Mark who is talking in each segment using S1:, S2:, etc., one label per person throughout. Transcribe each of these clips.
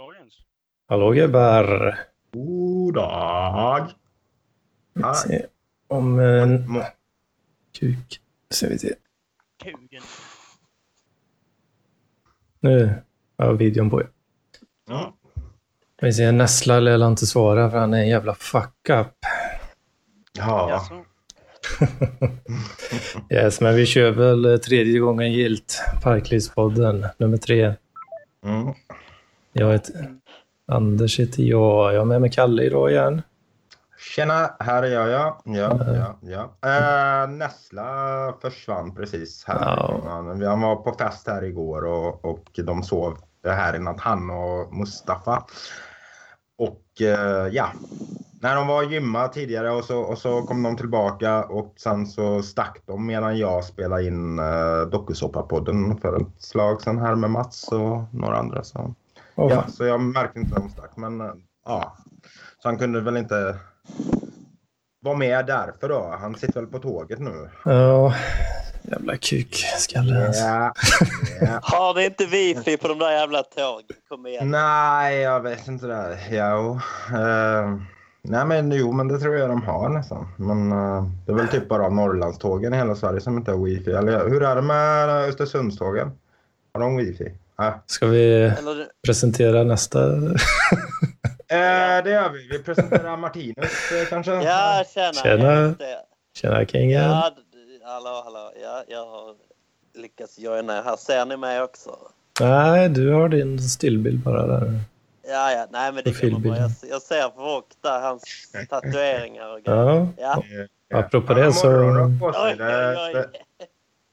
S1: Dagens.
S2: Hallå gubbar!
S3: God dag!
S2: Se om en
S3: Må-
S2: kuk. Ska vi se.
S1: Kugen.
S2: Nu har videon på.
S3: Ja.
S2: Vi ser Nessla lär inte svara för han är en jävla fuck up.
S3: Ja.
S2: Yes, men vi kör väl eh, tredje gången gilt. Parklivspodden nummer tre.
S3: Mm.
S2: Jag heter Anders heter jag. Jag är med mig Kalle idag igen.
S3: Tjena, här är jag ja. Ja, ja, ja. Uh, Nessla försvann precis här.
S2: Ja.
S3: Han, var på fest här igår och, och de sov här i natt, han och Mustafa. Och eh, ja, när de var gymma tidigare och så, och så kom de tillbaka och sen så stack de medan jag spelade in uh, dokusåpapodden för ett slag sen här med Mats och några andra. Så. Ja, så jag märkte inte att de stack. Men eh, ja, så han kunde väl inte vara med därför då. Han sitter väl på tåget nu.
S2: Ja, jävla kukskalle. alltså.
S3: Ja, ja.
S4: Har ni inte wifi på de där jävla tågen? Kom igen.
S3: Nej, jag vet inte det. Jo. eh, nej, men jo, men det tror jag de har nästan. Men eh, det är väl typ bara Norrlandstågen i hela Sverige som inte har wifi. Eller hur är det med Östersundstågen? Har de wifi?
S2: Ska vi
S4: Eller,
S2: presentera nästa?
S3: Eh, det gör vi. Vi presenterar Martinus eh, kanske.
S4: ja, tjena.
S2: Tjena. Tjena kingen.
S4: Ja, hallå, hallå. Ja, jag har lyckats joina här. Ser ni mig också?
S2: Nej, du har din stillbild bara där.
S4: Ja, ja. Nej, men det bra.
S2: filmbilden.
S4: Jag, jag ser Vogt där, hans tatueringar och grejer.
S2: Ja,
S4: Ja.
S2: apropå
S3: Han har
S2: det så-
S3: morgonen på sig.
S4: Oj, oj, oj.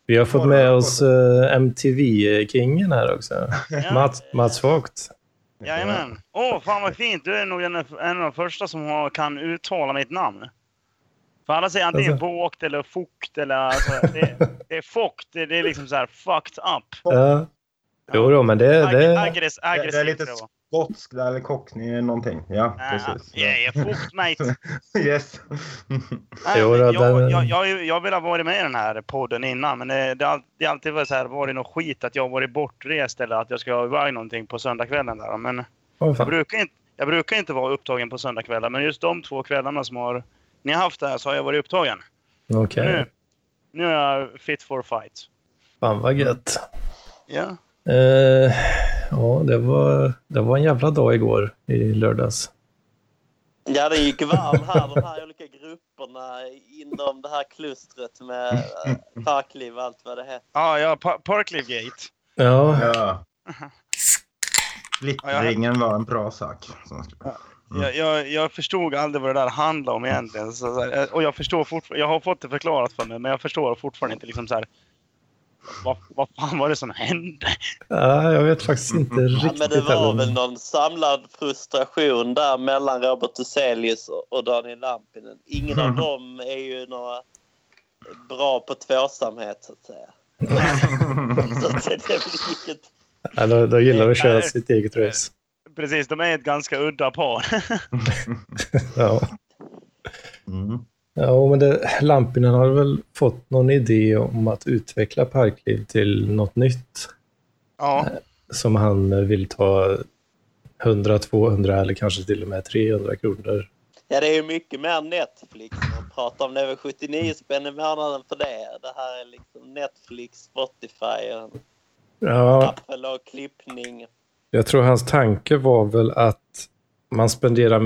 S2: Vi har fått med oss eh, MTV-kingen här också.
S1: Ja.
S2: Mats, Mats Vogt.
S1: Jajamän. Åh, fan vad fint. Du är nog en, en av de första som har, kan uttala mitt namn. För alla säger antingen
S2: Alltså.
S1: vågt eller fukt eller... Alltså, det, det är fukt. Det, det är liksom så här fucked up.
S2: Ja. Jo då, men det...
S1: Ag,
S2: det
S1: aggress,
S3: det är
S1: aggressivt.
S3: lite
S1: det var.
S3: skotsk eller cockney någonting. Ja, precis.
S1: Ja, yeah, fukt mate.
S3: yes.
S1: Nej,
S2: Jo,
S1: jag, jag, jag, jag vill ha varit med i den här podden innan, men det, det, det har alltid varit, så här, varit något skit att jag har varit bortrest eller att jag ska iväg någonting på söndagskvällen. Där. Men
S2: Åh,
S1: jag brukar, inte, jag brukar inte vara upptagen på söndagskvällar, men just de två kvällarna som har, ni har haft det här så har jag varit upptagen.
S2: Okej.
S1: Nu, nu är jag fit for fight.
S2: Fan vad gött.
S1: Ja.
S2: Eh, ja, det var, det var en jävla dag igår i lördags.
S4: Ja, det gick varm här, de här olika grupperna inom det här klustret med äh, parkliv och allt vad det heter.
S1: Ja, ja, Pa- Parkliv Gate.
S2: Ja,
S3: Ja. Splittringen var en bra sak. Mm.
S1: Jag, jag, jag förstod aldrig vad det där handlade om egentligen. Så, och jag förstår fortfarande, jag har fått det förklarat för mig, men jag förstår fortfarande inte liksom så här. Vad, vad fan var det som hände?
S2: ja, jag vet faktiskt inte
S4: Ja,
S2: riktigt
S4: men det var
S2: heller.
S4: väl någon samlad frustration där mellan Robert Huselius och- Daniel Lampinen. Ingen av dem är ju några bra på tvåsamhet så att säga. Så att det inget...
S2: Ja, då, då gillar de att köra sitt eget race.
S1: Precis, de är ett ganska udda par.
S2: Ja.
S3: Mm.
S2: Ja, men det, Lampinen har väl fått någon idé om att utveckla Parkliv till något nytt
S1: ja,
S2: som han vill ta 100, 200 eller kanske till och med 300 kronor.
S4: Ja, det är ju mycket mer Netflix. Man pratar om det väl 79 spänn i månaden för det. Det här är liksom Netflix, Spotify, och
S2: Ja,
S4: Apple och klippning.
S2: jag tror hans tanke var väl att man spenderar,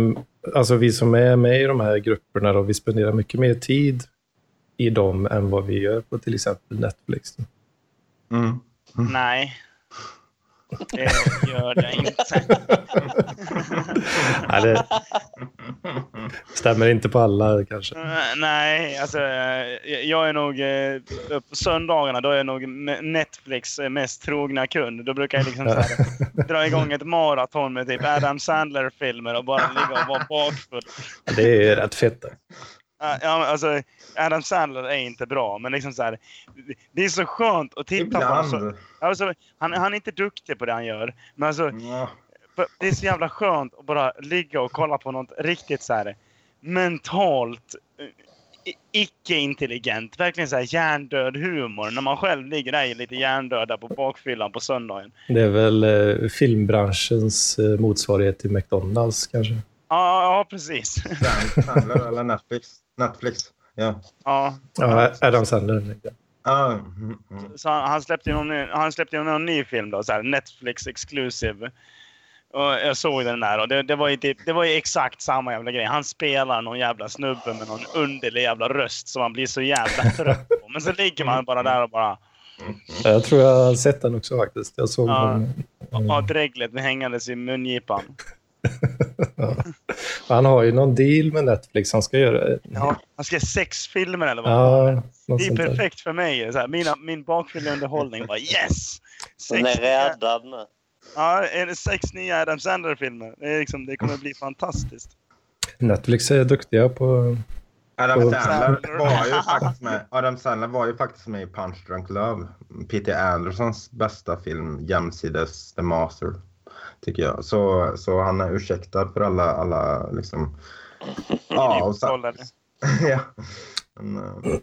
S2: alltså vi som är med i de här grupperna då, vi spenderar mycket mer tid i dem än vad vi gör på till exempel Netflix.
S3: Mm.
S1: nej. Det gör det inte.
S2: Nej, det stämmer inte på alla kanske.
S1: Eh, Nej, alltså eh, jag är nog... eh, På söndagarna då är jag nog Ne- Netflix eh, mest trogna kund. Då brukar jag liksom så här, dra igång ett maraton med typ Adam Sandler-filmer och bara ligga och vara bakfull.
S2: Det är rätt fett.
S1: Ja, alltså, Adam Sandler är inte bra, men liksom så här, det är så skönt att titta på honom. Så,
S3: Ibland.
S1: alltså, han, han är inte duktig på det han gör, men alltså,
S3: Ja.
S1: för det är så jävla skönt att bara ligga och kolla på något riktigt så här mentalt eh, icke-intelligent. Verkligen så här hjärndöd humor. När man själv ligger där lite hjärndöd där på bakfyllan på söndagen.
S2: Det är väl eh, filmbranschens eh, motsvarighet till McDonalds kanske.
S1: Ja, ja precis.
S3: Sandler eller Netflix? Netflix. Ja.
S1: Ja.
S2: Ja, Adam Sandler.
S3: Mm, mm.
S1: Så han, han släppte någon, ny- han släppte någon ny film då, så här Netflix exclusive. Och jag såg den där och det, det, var ju typ, det var ju exakt samma jävla grej. Han spelar någon jävla snubbe med någon underlig jävla röst som man blir så jävla trött på. Men så ligger man bara där och bara
S2: Jag tror jag har sett den också faktiskt. Jag såg
S1: Ja.
S2: den.
S1: har dreglet hängandes i mungipan.
S2: Han har ju någon deal med Netflix. Han ska göra...
S1: Ja, han ska göra sex filmer eller vad
S2: Ja, något
S1: Det är
S2: sånt där.
S1: perfekt för mig. Så här, mina, min bakfylleunderhållning bara yes!
S4: Den
S1: Sex
S4: är
S1: nya,
S4: räddad nu.
S1: ja, är det sex nya Adam Sandler-filmer. Det, är liksom, det kommer bli fantastiskt.
S2: Netflix är duktiga på...
S3: Adam
S2: Och-
S3: Sandler var ju faktiskt med. Adam Sandler var ju faktiskt med i Punch Drunk Love. Peter Andersons bästa film jämsides The Master. Tycker jag. Så, så han är ursäktad för alla, alla liksom... Ja, och sen, ja. Men, eh,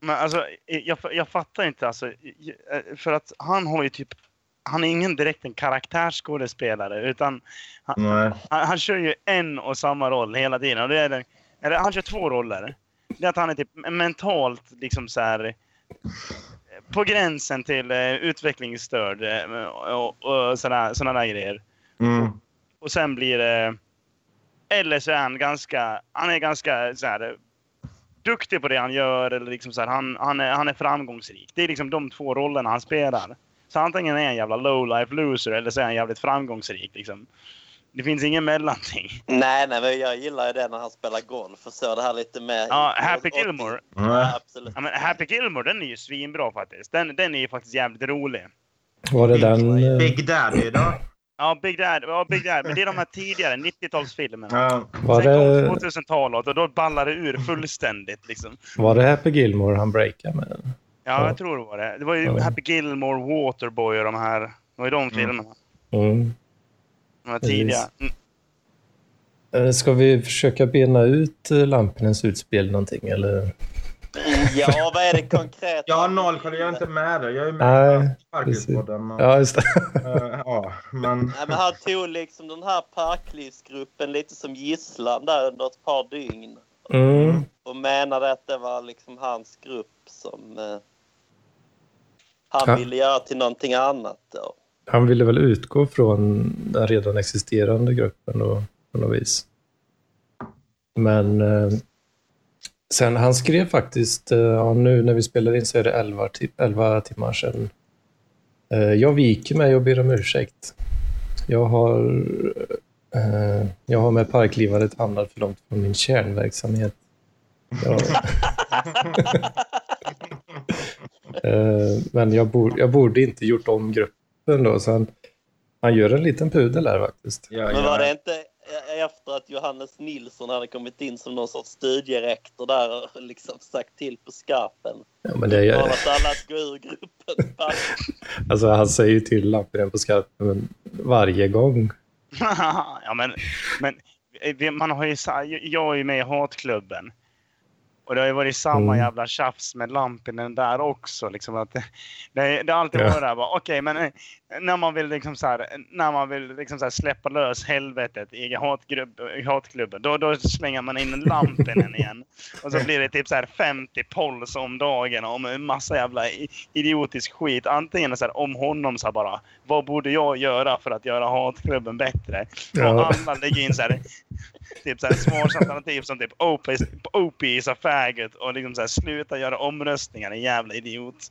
S1: Men alltså, jag, jag fattar inte alltså. För att han har ju typ... Han är ingen direkt en karaktärsskådespelare utan
S3: nej.
S1: han, han kör ju en och samma roll hela tiden. Och det är den, eller han kör två roller. Det är att han är typ mentalt liksom så här på gränsen till eh, utvecklingsstörd eh, och, och sådana såna där grejer.
S3: Mm.
S1: Och sen blir det... Eller så är han ganska... Han är ganska så här, duktig på det han gör. Eller liksom så här, han, han, är, han är framgångsrik. Det är liksom de två rollerna han spelar. Så antingen är han en jävla low life loser eller så är han jävligt framgångsrik. Liksom. Det finns ingen mellanting.
S4: Nej, nej, men jag gillar ju det när han spelar golf och så det här lite mer...
S1: Ja, Happy Gilmore.
S3: Nej.
S4: Ja, absolut.
S1: Ja, men Happy Gilmore, den är ju svinbra faktiskt. Den, den är ju faktiskt jävligt rolig.
S2: Var det den... eh,
S3: Big Daddy då?
S1: Ja, Big Dad. Ja, Big Dad. Men det är de här tidigare 90-talsfilmerna.
S3: Ja.
S2: Var
S1: Sen
S2: det,
S1: kom 2000-talet och då ballar det ur fullständigt. Liksom.
S2: var det Happy Gilmore han breakade med?
S1: Ja,
S2: Ja.
S1: jag tror det var det. Det var ju
S2: Ja.
S1: Happy Gilmore, Waterboy och de här. Det var ju de filmerna.
S2: Mm.
S1: De tidiga. Mm.
S2: Eh, Ska vi försöka bena ut eh, Lampinens utspel någonting eller?
S4: Ja, vad är det konkret?
S3: Jag har noll koll, jag är inte med där. Jag är med i Parklivspodden. och-
S2: Ja, just det.
S3: eh, Ja, men...
S4: Nej, men han tog liksom den här parklivsgruppen lite som gisslan där under ett par dygn.
S2: Mm.
S4: Och menade att det var liksom hans grupp som eh, han
S2: Ja.
S4: ville göra till någonting annat då.
S2: Han ville väl utgå från den redan existerande gruppen då, på något vis. Men eh, sen han skrev faktiskt, eh, ja, nu när vi spelar in så är det 11, ti- 11 timmar sedan. Eh, jag viker mig och ber om ursäkt. Jag har, eh, jag har med parklivandet hamnat för långt från min kärnverksamhet. Jag, eh, men jag, bor, jag borde inte gjort om gruppen då, så han, han gör en liten pudel här faktiskt.
S3: Ja,
S4: Men
S3: ja.
S4: var det inte efter att Johannes Nilsson hade kommit in som någon sorts studierektor där och liksom sagt till på skarpen?
S2: Ja, men det
S4: Bara
S2: är,
S4: att alla ska ur gruppen.
S2: alltså, han säger ju till Lampinen på skarpen varje gång.
S1: ja, men, men man har ju, jag är ju med i hatklubben. Och det har ju varit samma
S2: Mm.
S1: jävla tjafs med Lampinen där också. Liksom att det, det, det har alltid
S2: Ja.
S1: varit där. bara, Okej, men eh, när man vill, liksom så här, när man vill liksom så släppa lös helvetet i hatklubben, då, då slänger man in Lampinen igen. Och så blir det typ så här 50 polls om dagen om en massa jävla idiotisk skit. Antingen så här, om honom så här bara, vad borde jag göra för att göra hatklubben bättre?
S2: Ja.
S1: Och alla lägger in så här, typ så här svarsalternativ som typ OP is a faggot och liksom så här, sluta göra omröstningar, en jävla idiot.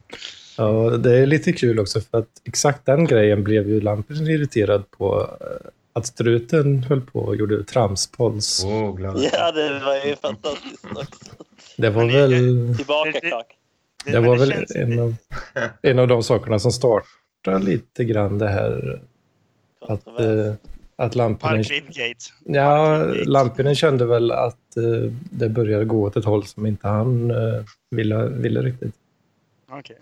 S2: Ja, det är lite kul också för att exakt den grejen blev ju Lampinen irriterad på. eh, Att struten höll på och gjorde tramspols.
S3: Åh, glad.
S4: Ja, det var ju fantastiskt också.
S2: Det var
S1: Men det-
S2: väl,
S4: Tillbaka kak.
S2: det
S1: men
S2: var väl
S1: känns-
S2: en, av, en av de sakerna som startade lite grann det här att, eh, att Lampinen... Ja. Lampinen kände väl att eh, det började gå åt ett håll som inte han eh, ville, ville riktigt.
S1: Okej.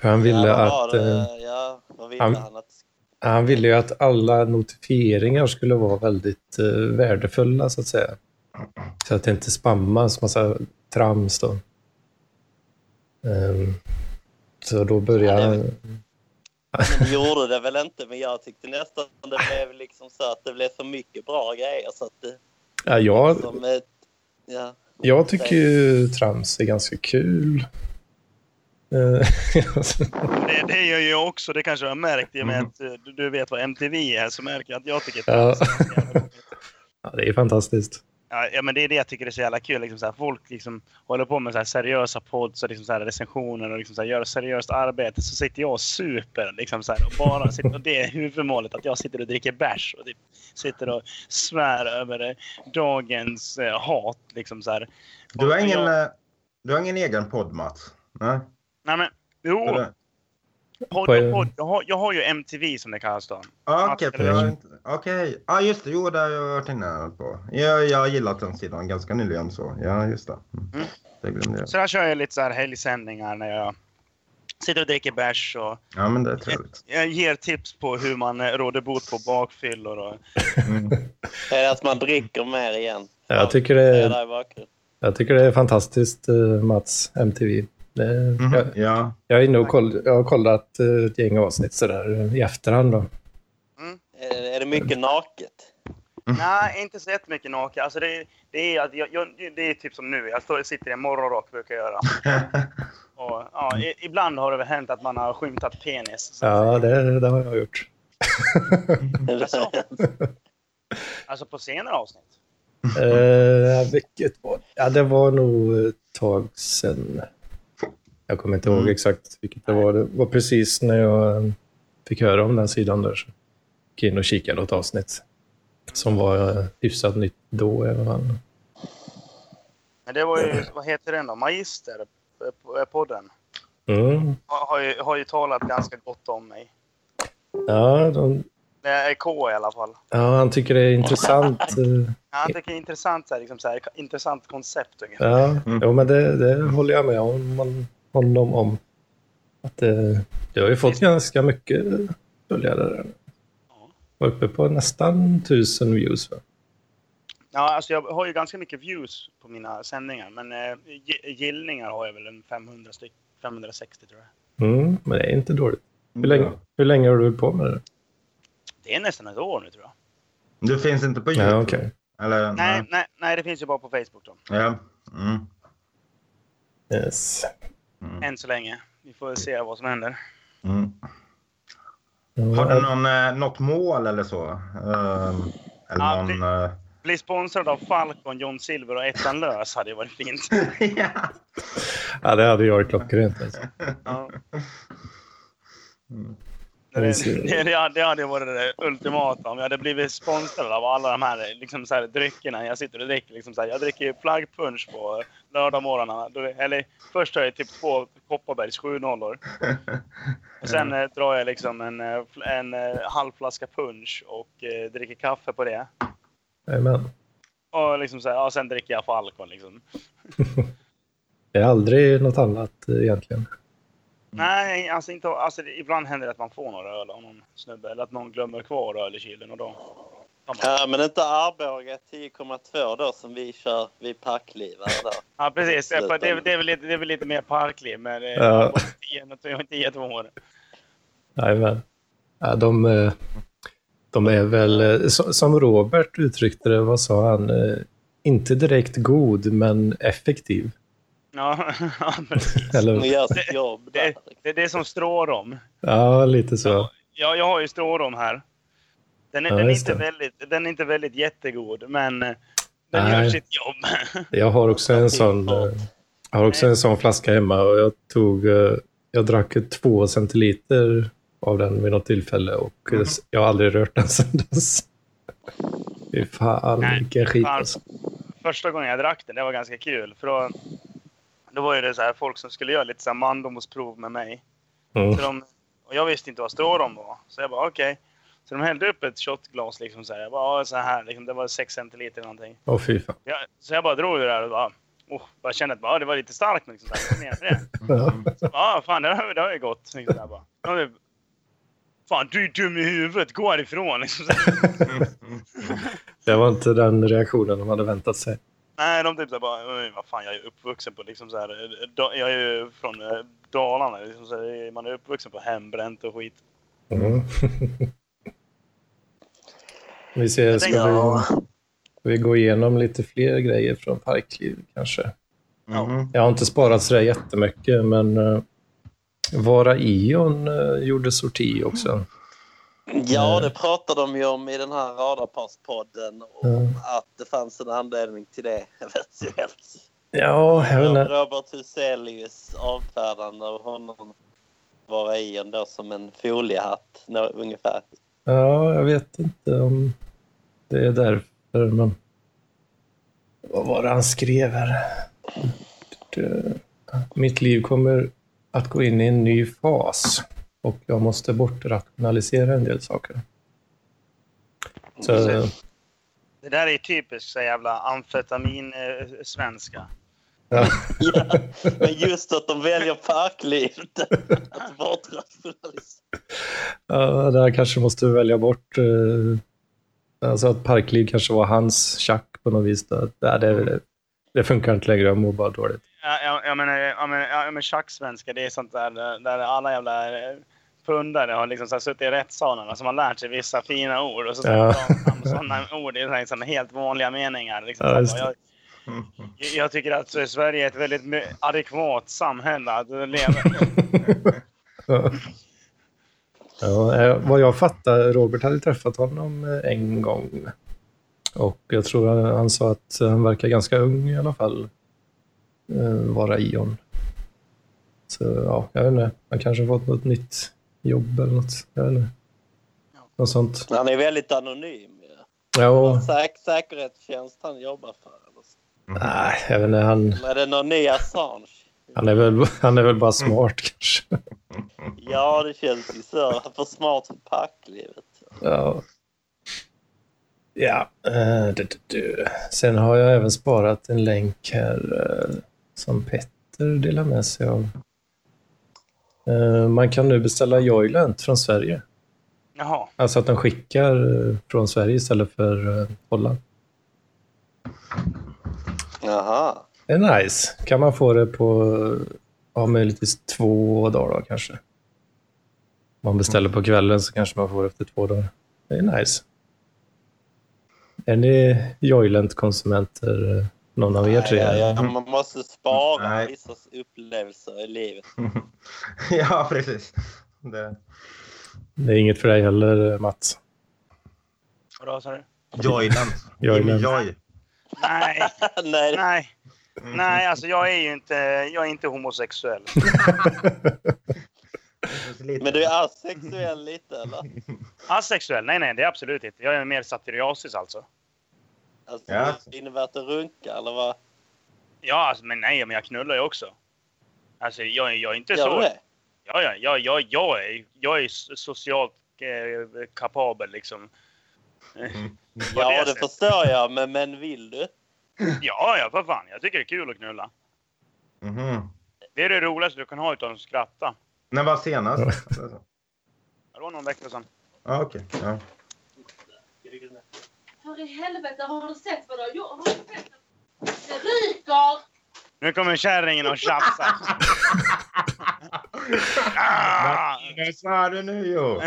S2: För han ville
S4: ja,
S2: att...
S4: var det?
S2: eh,
S4: Ja, vad ville
S2: han-
S4: han? Att...
S2: Han ville ju att alla notifieringar skulle vara väldigt eh, värdefulla så att säga. Så att det inte spammas massa trams då. Ehm, så då börjar...
S4: Ja, det gjorde det väl inte, men jag tyckte nästan det blev liksom så att det blev för mycket bra grejer. Så att det,
S2: Ja, jag,
S4: som ett, ja.
S2: jag tycker ju trams är ganska kul. Eh,
S1: Det, det gör jag också. Det kanske jag har märkt i och med
S3: Mm.
S1: att eh, du, du vet vad MTV är. Så märker jag att jag tycker
S2: Ja.
S1: att det är roligt.
S2: ja, det är fantastiskt.
S1: Ja, ja, men det är det jag tycker är så jävla kul. Liksom så här, folk liksom håller på med så här seriösa pods och liksom så här recensioner och liksom så här, gör seriöst arbete. Så sitter jag och super liksom så här, och bara sitter, och det är huvudmålet att jag sitter och dricker bärs och typ, sitter och svär över eh, dagens eh, hat. Liksom så här.
S3: Du har ingen,
S1: Jag,
S3: du har ingen egen podd, Mats? Nej?
S1: Nej men, jo,
S3: Eller?
S1: podd, och podd. Jag, har, jag har ju MTV som det kallas då.
S3: Ah, Okej,
S1: Mats,
S3: för jag har inte... Okej. Ja, just det. Jo, det har jag varit inne på. Jag, jag har gillat den sidan ganska nyligen så. Ja, just det. Mm.
S1: Mm.
S3: Det glömde jag.
S1: Så där kör jag lite så här helgsändningar när jag sitter och dricker bärs och
S3: Ja, men det är trevligt.
S1: jag ger tips på hur man eh, råder bot på bakfyllor. Och,
S3: Mm.
S4: Är det att man dricker mer igen?
S2: Jag tycker det
S4: Det är
S2: jag tycker det är fantastiskt, eh, Mats, MTV. Det,
S3: Mhm.
S2: jag,
S3: Ja.
S2: jag, är inne och koll, jag har kollat eh, ett gäng avsnitt sådär eh, i efterhand. Då.
S4: Är, är det mycket naket?
S1: nej, inte så jättemycket naken. Alltså det, det, är, jag, jag, det är typ som nu. Jag står, sitter i en morgonrock brukar jag göra. Och, ja, i, ibland har det väl hänt att man har skymtat penis.
S2: Ja, det, det har jag gjort.
S1: Alltså, alltså på senare avsnitt.
S2: Eh, vilket var Ja, det var nog ett tag sedan. Jag kommer inte ihåg
S3: Mm.
S2: exakt vilket det var. Det var precis när jag eh, fick höra om den sidan där. Så gick in och kikade ett avsnitt. Som var eh, hyfsat nytt då i alla fall.
S1: Men det var ju, vad heter den då? Magister, eh, podden.
S2: Mm.
S1: Har, ju, har ju talat ganska gott om mig.
S2: Ja, de,
S1: Det är K i alla fall.
S2: ja, han tycker det är intressant. eh,
S1: Ja, jag tycker det är intressant, så här, liksom så här, intressant koncept ungefär.
S2: Ja,
S3: Mm.
S2: jo, men det, det håller jag med om, om honom om. Att det, det har ju fått ganska mycket följare. där.
S1: Ja.
S2: Var uppe på nästan tusen views. Va?
S1: Ja, alltså jag har ju ganska mycket views på mina sändningar, men eh, gi- gillningar har jag väl en 500 styck, 560 tror jag.
S2: Mm, men det är inte dåligt. Hur länge, hur länge har du på med det?
S1: Det är nästan ett år nu tror jag.
S3: Du finns inte på YouTube?
S2: Ja, okej.
S3: Eller?
S1: Nej, nej, nej, det finns ju bara på Facebook då.
S3: Ja. Mm.
S2: Yes.
S3: Mm.
S1: Än så länge. Vi får se vad som händer.
S3: Mm. Har du någon, eh, något mål eller så? Ehm, eller
S1: Ja,
S3: någon...
S1: det-
S3: eh,
S1: Bli sponsrad av Falcon, John Silver och Ettan Lös hade ju varit fint.
S3: ja.
S2: ja, det hade ju varit klockrent. Alltså.
S1: Ja.
S3: Mm.
S1: Det, det, det, hade- det hade varit det ultimata om jag hade blivit sponsrad av alla de här, liksom så här dryckerna jag sitter och dricker. Liksom så här, jag dricker ju flaggpunch på lördagmorgnarna. Eller först har jag typ två Kopparbergs 7 nollor. Och sen eh, drar jag liksom en, eh, en eh, halv flaska punch och eh, dricker kaffe på det.
S2: Jajamän.
S1: Och liksom så här, ja, sen dricker jag Falcon liksom.
S2: Det är aldrig något annat egentligen.
S1: Nej, alltså inte, alltså ibland händer det att man får några öl av någon snubbe. Eller att någon glömmer kvar öl i kylen och då.
S4: Ja, men inte Arboga 10,2 då som vi kör vid Parklivare då.
S1: Ja, precis. Det, är- det, är-
S4: nu.
S1: det, är väl lite, det är väl lite mer parkliv, men det är
S2: Ja.
S1: ja. inte jättemånga.
S2: Jajamän. Ja, de, eh, de är väl, eh, so- som Robert uttryckte det, vad sa han? Eh, Inte direkt god, men effektiv.
S1: Ja, ja, precis.
S2: Eller,
S4: gör sitt jobb där.
S1: Det, det är det som strårom.
S2: ja, lite så.
S1: Ja, jag har ju strårom här. Den är,
S2: Ja,
S1: den, är inte
S2: det.
S1: väldigt, den är inte väldigt jättegod, men eh, den
S2: Nej.
S1: gör sitt jobb.
S2: Jag har också en sån, eh, jag har också en sån flaska hemma och jag tog, eh, jag drack två centiliter av den vid något tillfälle och
S3: Mhm.
S2: jag har aldrig rört den sedan dess. Fy fan,
S1: Nej,
S2: vilken skit
S1: fan.
S2: alltså.
S1: Första gången jag drack den, det var ganska kul. För då, då var ju det så här folk som skulle göra lite så här mandomsprov med mig.
S2: Mm.
S1: Så de, och jag visste inte vad strårom var. Så jag bara okej. Så de hällde upp ett shotglas liksom så här. Jag bara, "Ja, så här liksom, det var 6 centiliter eller någonting.
S2: Åh fy fan.
S1: Jag, så jag bara drog det där och bara, oh, bara kände att bara, "Ja, det var lite starkt. Liksom, så här, det. Så, Ja, fan det har, det har ju gått. Liksom, så här, bara. Fan du är dum i huvudet, gå härifrån. Liksom, så här.
S2: Det var inte den reaktionen de hade väntat sig.
S1: Nej, de typ så här bara, "Oj, vad fan, jag är uppvuxen på liksom så här, eh, jag är ju från eh, Dalarna, liksom så här, man är uppvuxen på hembränt och skit.
S2: Mm. vi ser, ska vi,
S4: Ja.
S2: ska vi gå igenom lite fler grejer från Parkliv kanske?
S3: Mhm.
S2: Jag har inte sparat sådär jättemycket, men uh, Vara Ion uh, gjorde sorti också.
S4: Ja, det pratade de ju om i den här radarparspodden.
S2: Ja.
S4: Att det fanns en anledning till det eventuellt.
S2: Ja, jag vet inte.
S4: Robert Huselius avfärdande av honom vara i en då som en foliehatt ungefär.
S2: Ja, jag vet inte om det är därför, men... Vad var det han skrev här? Det- Mitt liv kommer att gå in i en ny fas och jag måste bortrationalisera en del saker. Så,
S1: Det där är typiskt så jävla amfetamin-svenska.
S2: ja,
S4: Ja, men just att de väljer parklivet. Att bortrationalisera.
S2: ja, där kanske måste välja bort... eh, Alltså att Parkliv kanske var hans tjack på något vis. Då. Ja, det, det funkar inte längre, jag mår bara dåligt.
S1: Ja, jag, jag menar, jag menar, jag menar tjacksvenska, det är sånt där där alla jävla eh, pundare har liksom så här suttit i rättssalen som har lärt sig vissa fina ord och så
S2: Ja.
S1: säger de fram sådana ord i liksom helt vanliga meningar. Liksom.
S2: Ja,
S1: Så jag, jag tycker att Sverige är ett väldigt adekvat samhälle att leva.
S2: Ja. Ja, eh, vad jag fattar, Robert hade träffat honom eh, en gång. Och jag tror han sa att han verkar ganska ung i alla fall. Eh, Vara Ion. Så ja, jag vet inte. Han kanske har fått något nytt jobb eller något. Jag vet inte. Något sånt.
S4: Han är väldigt anonym. ju.
S2: Ja,
S4: Säk säkerhetstjänst han jobbar för. Eller så.
S2: nej, jag vet inte. Han,
S4: Är det någon ny Assange?
S2: han, är väl, han är väl bara smart kanske.
S4: Ja, det känns ju så. För smart för parklivet.
S2: Ja. Ja. eh, du, du, du. Sen har jag även sparat en länk här eh, som Petter delar med sig av. Eh, Man kan nu beställa Joyland från Sverige.
S1: Jaha.
S2: Alltså att de skickar eh, från Sverige istället för eh, Holland.
S4: Jaha.
S2: Det är nice. Kan man få det på, ja, möjligtvis två dagar då, kanske. Om man beställer på kvällen så kanske man får det efter två dagar. Det är nice. Är ni Joyland-konsumenter, eh, någon av er tre?
S4: Ja, ja, man måste spara
S3: Nej.
S4: vissa upplevelser i livet.
S3: ja, precis. Det...
S2: Det är inget för dig heller, Mats?
S1: Vadå sa du?
S3: Joyland.
S2: Joyland.
S3: Joy.
S1: Nej,
S4: Nej,
S1: nej. Nej, alltså jag är ju inte, jag är inte homosexuell.
S4: men du är asexuell lite eller?
S1: Asexuell? Nej, nej, det är absolut inte. Jag är mer satyriasis alltså.
S4: Alltså,
S3: Ja.
S4: det innebär att du runkar eller vad?
S1: Ja, alltså, men nej, men jag knullar ju också. Alltså, jag, jag är inte
S4: Gör
S1: så...
S4: det?
S1: Ja, ja, ja, ja, jag är, jag är socialt eh, kapabel liksom.
S3: Mm.
S4: Ja,
S1: det
S4: det förstår jag, men, men vill du?
S1: Ja, ja, för fan. Jag tycker det är kul att knulla.
S3: Mhm.
S1: Det är det roligaste du kan ha utan att skratta.
S3: När var senast?
S1: Det var någon vecka sedan.
S3: Ja, okej.
S5: För i helvete, har du sett vad du har gjort? Har det? Ryker!
S1: Nu kommer kärringen och tjafsar. ah!
S3: Vad sa du nu Jo?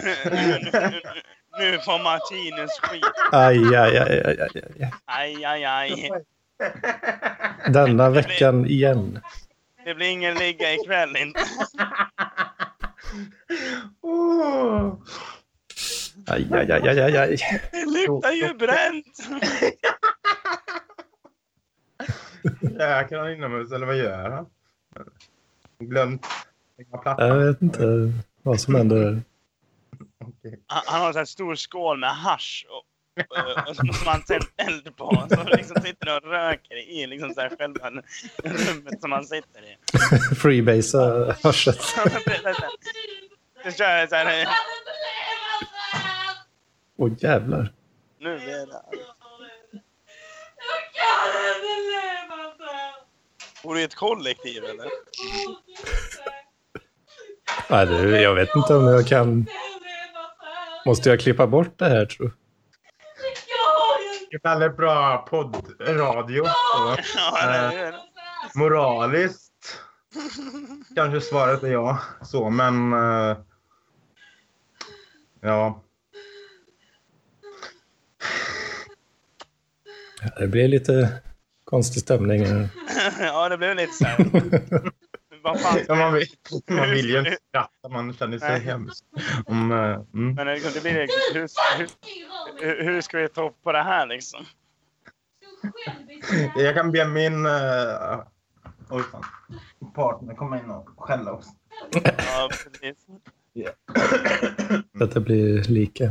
S1: nu, får Martinus skit.
S2: Aj, aj, aj, aj, aj, aj.
S1: Aj, aj.
S2: Denna veckan igen.
S1: Det blir ingen ligga ikväll inte.
S3: Åh.
S2: Aj, aj, aj, aj, aj, aj.
S1: Det luktar ju bränt.
S3: Räknar han inomhus eller vad gör han? Glömt.
S2: Jag vet inte vad som händer.
S1: Han, han har en stor skål med hasch och, och, och som han tänt eld på. Så liksom sitter och röker i liksom så här själva rummet som han sitter i.
S2: Freebasea hörset.
S1: Så kör så här.
S2: Åh jävlar.
S1: Nu det...
S5: Jag kan inte leva så här!
S1: Bor du i ett kollektiv eller?
S2: Nej, du, jag vet inte om jag kan... Måste jag klippa bort det här tror
S5: Det ju inte!
S3: säkert väldigt bra poddradio.
S1: Det är det.
S3: moraliskt kanske svaret är ja. Så, men... eh, ja.
S2: Det blir lite konstig stämning.
S1: ja, det blev lite så här. Vad fan
S3: ja man, vill, man vill ju inte skratta, man känner sig
S1: Nej.
S3: hemskt. Om, eh, mm.
S1: Men det det blir liksom, hur, hur, hur, ska vi ta upp på det här liksom?
S3: Jag kan be min uh, oj, fan. partner komma in och skälla oss.
S1: Ja, precis.
S2: Så att det blir lika.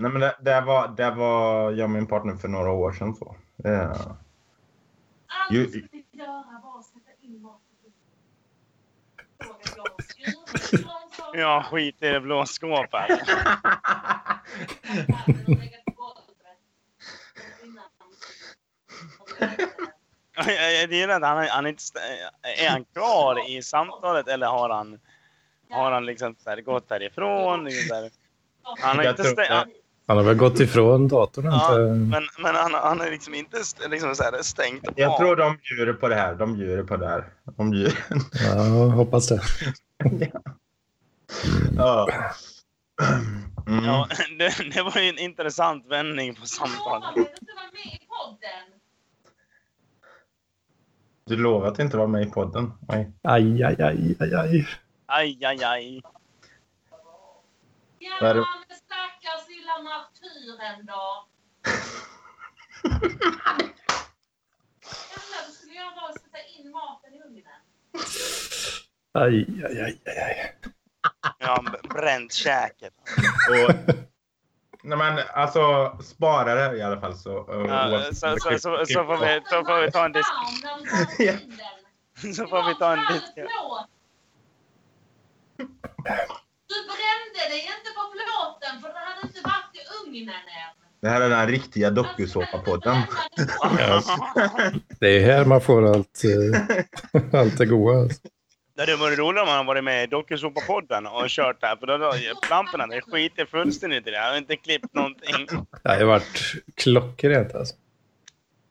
S3: Nej, men det, det, var, det var jag och min partner för några år sedan. Så. Eh,
S5: Allt du ska göra var att sätta in maten.
S1: Ja, skit i det blå skåpet. Jag, gillar att han, han inte... st- Är han kvar i samtalet eller har han, har han liksom så här gått? Liksom här. Han har inte
S3: tror
S1: stä-
S3: det.
S1: Han,
S2: har väl gått ifrån datorn
S1: ja,
S2: jag.
S1: men, men han, han har liksom inte liksom så här stängt
S3: jag
S1: av.
S3: tror de bjuder på det här. De bjuder på det här. De bjuder.
S2: Ja, hoppas det.
S3: ja. Mm.
S1: Ja, det, det var ju en intressant vändning på samtalet.
S5: Jag lovade att inte vara med i podden.
S3: Du lovar att inte vara med i podden? Nej.
S2: Aj, aj, aj, aj, aj.
S1: Aj, aj, aj.
S5: Ja,
S3: Vad är det?
S5: Lilla martyren då. Enda du skulle var att sätta in maten i ugnen.
S2: Aj, aj, aj, aj, aj.
S1: Ja, b- bränt käket.
S3: Och, nej men alltså spara det i alla fall så.
S1: Ja, så, så, så, så,
S3: klipp-
S1: får vi, så får vi ta en disk... Så får vi ta en disk...
S5: Du brände dig inte på plåten för det hade inte varit i ugnen än.
S3: Det här är den riktiga dokusåpapodden.
S2: Det är här man får allt, eh, allt det goda.
S1: Det hade varit roligt om han varit med i Dokusåpa-podden och kört där. För då har lamporna det skiter fullständigt i det. Jag har inte klippt någonting.
S2: Det har varit klockrent alltså.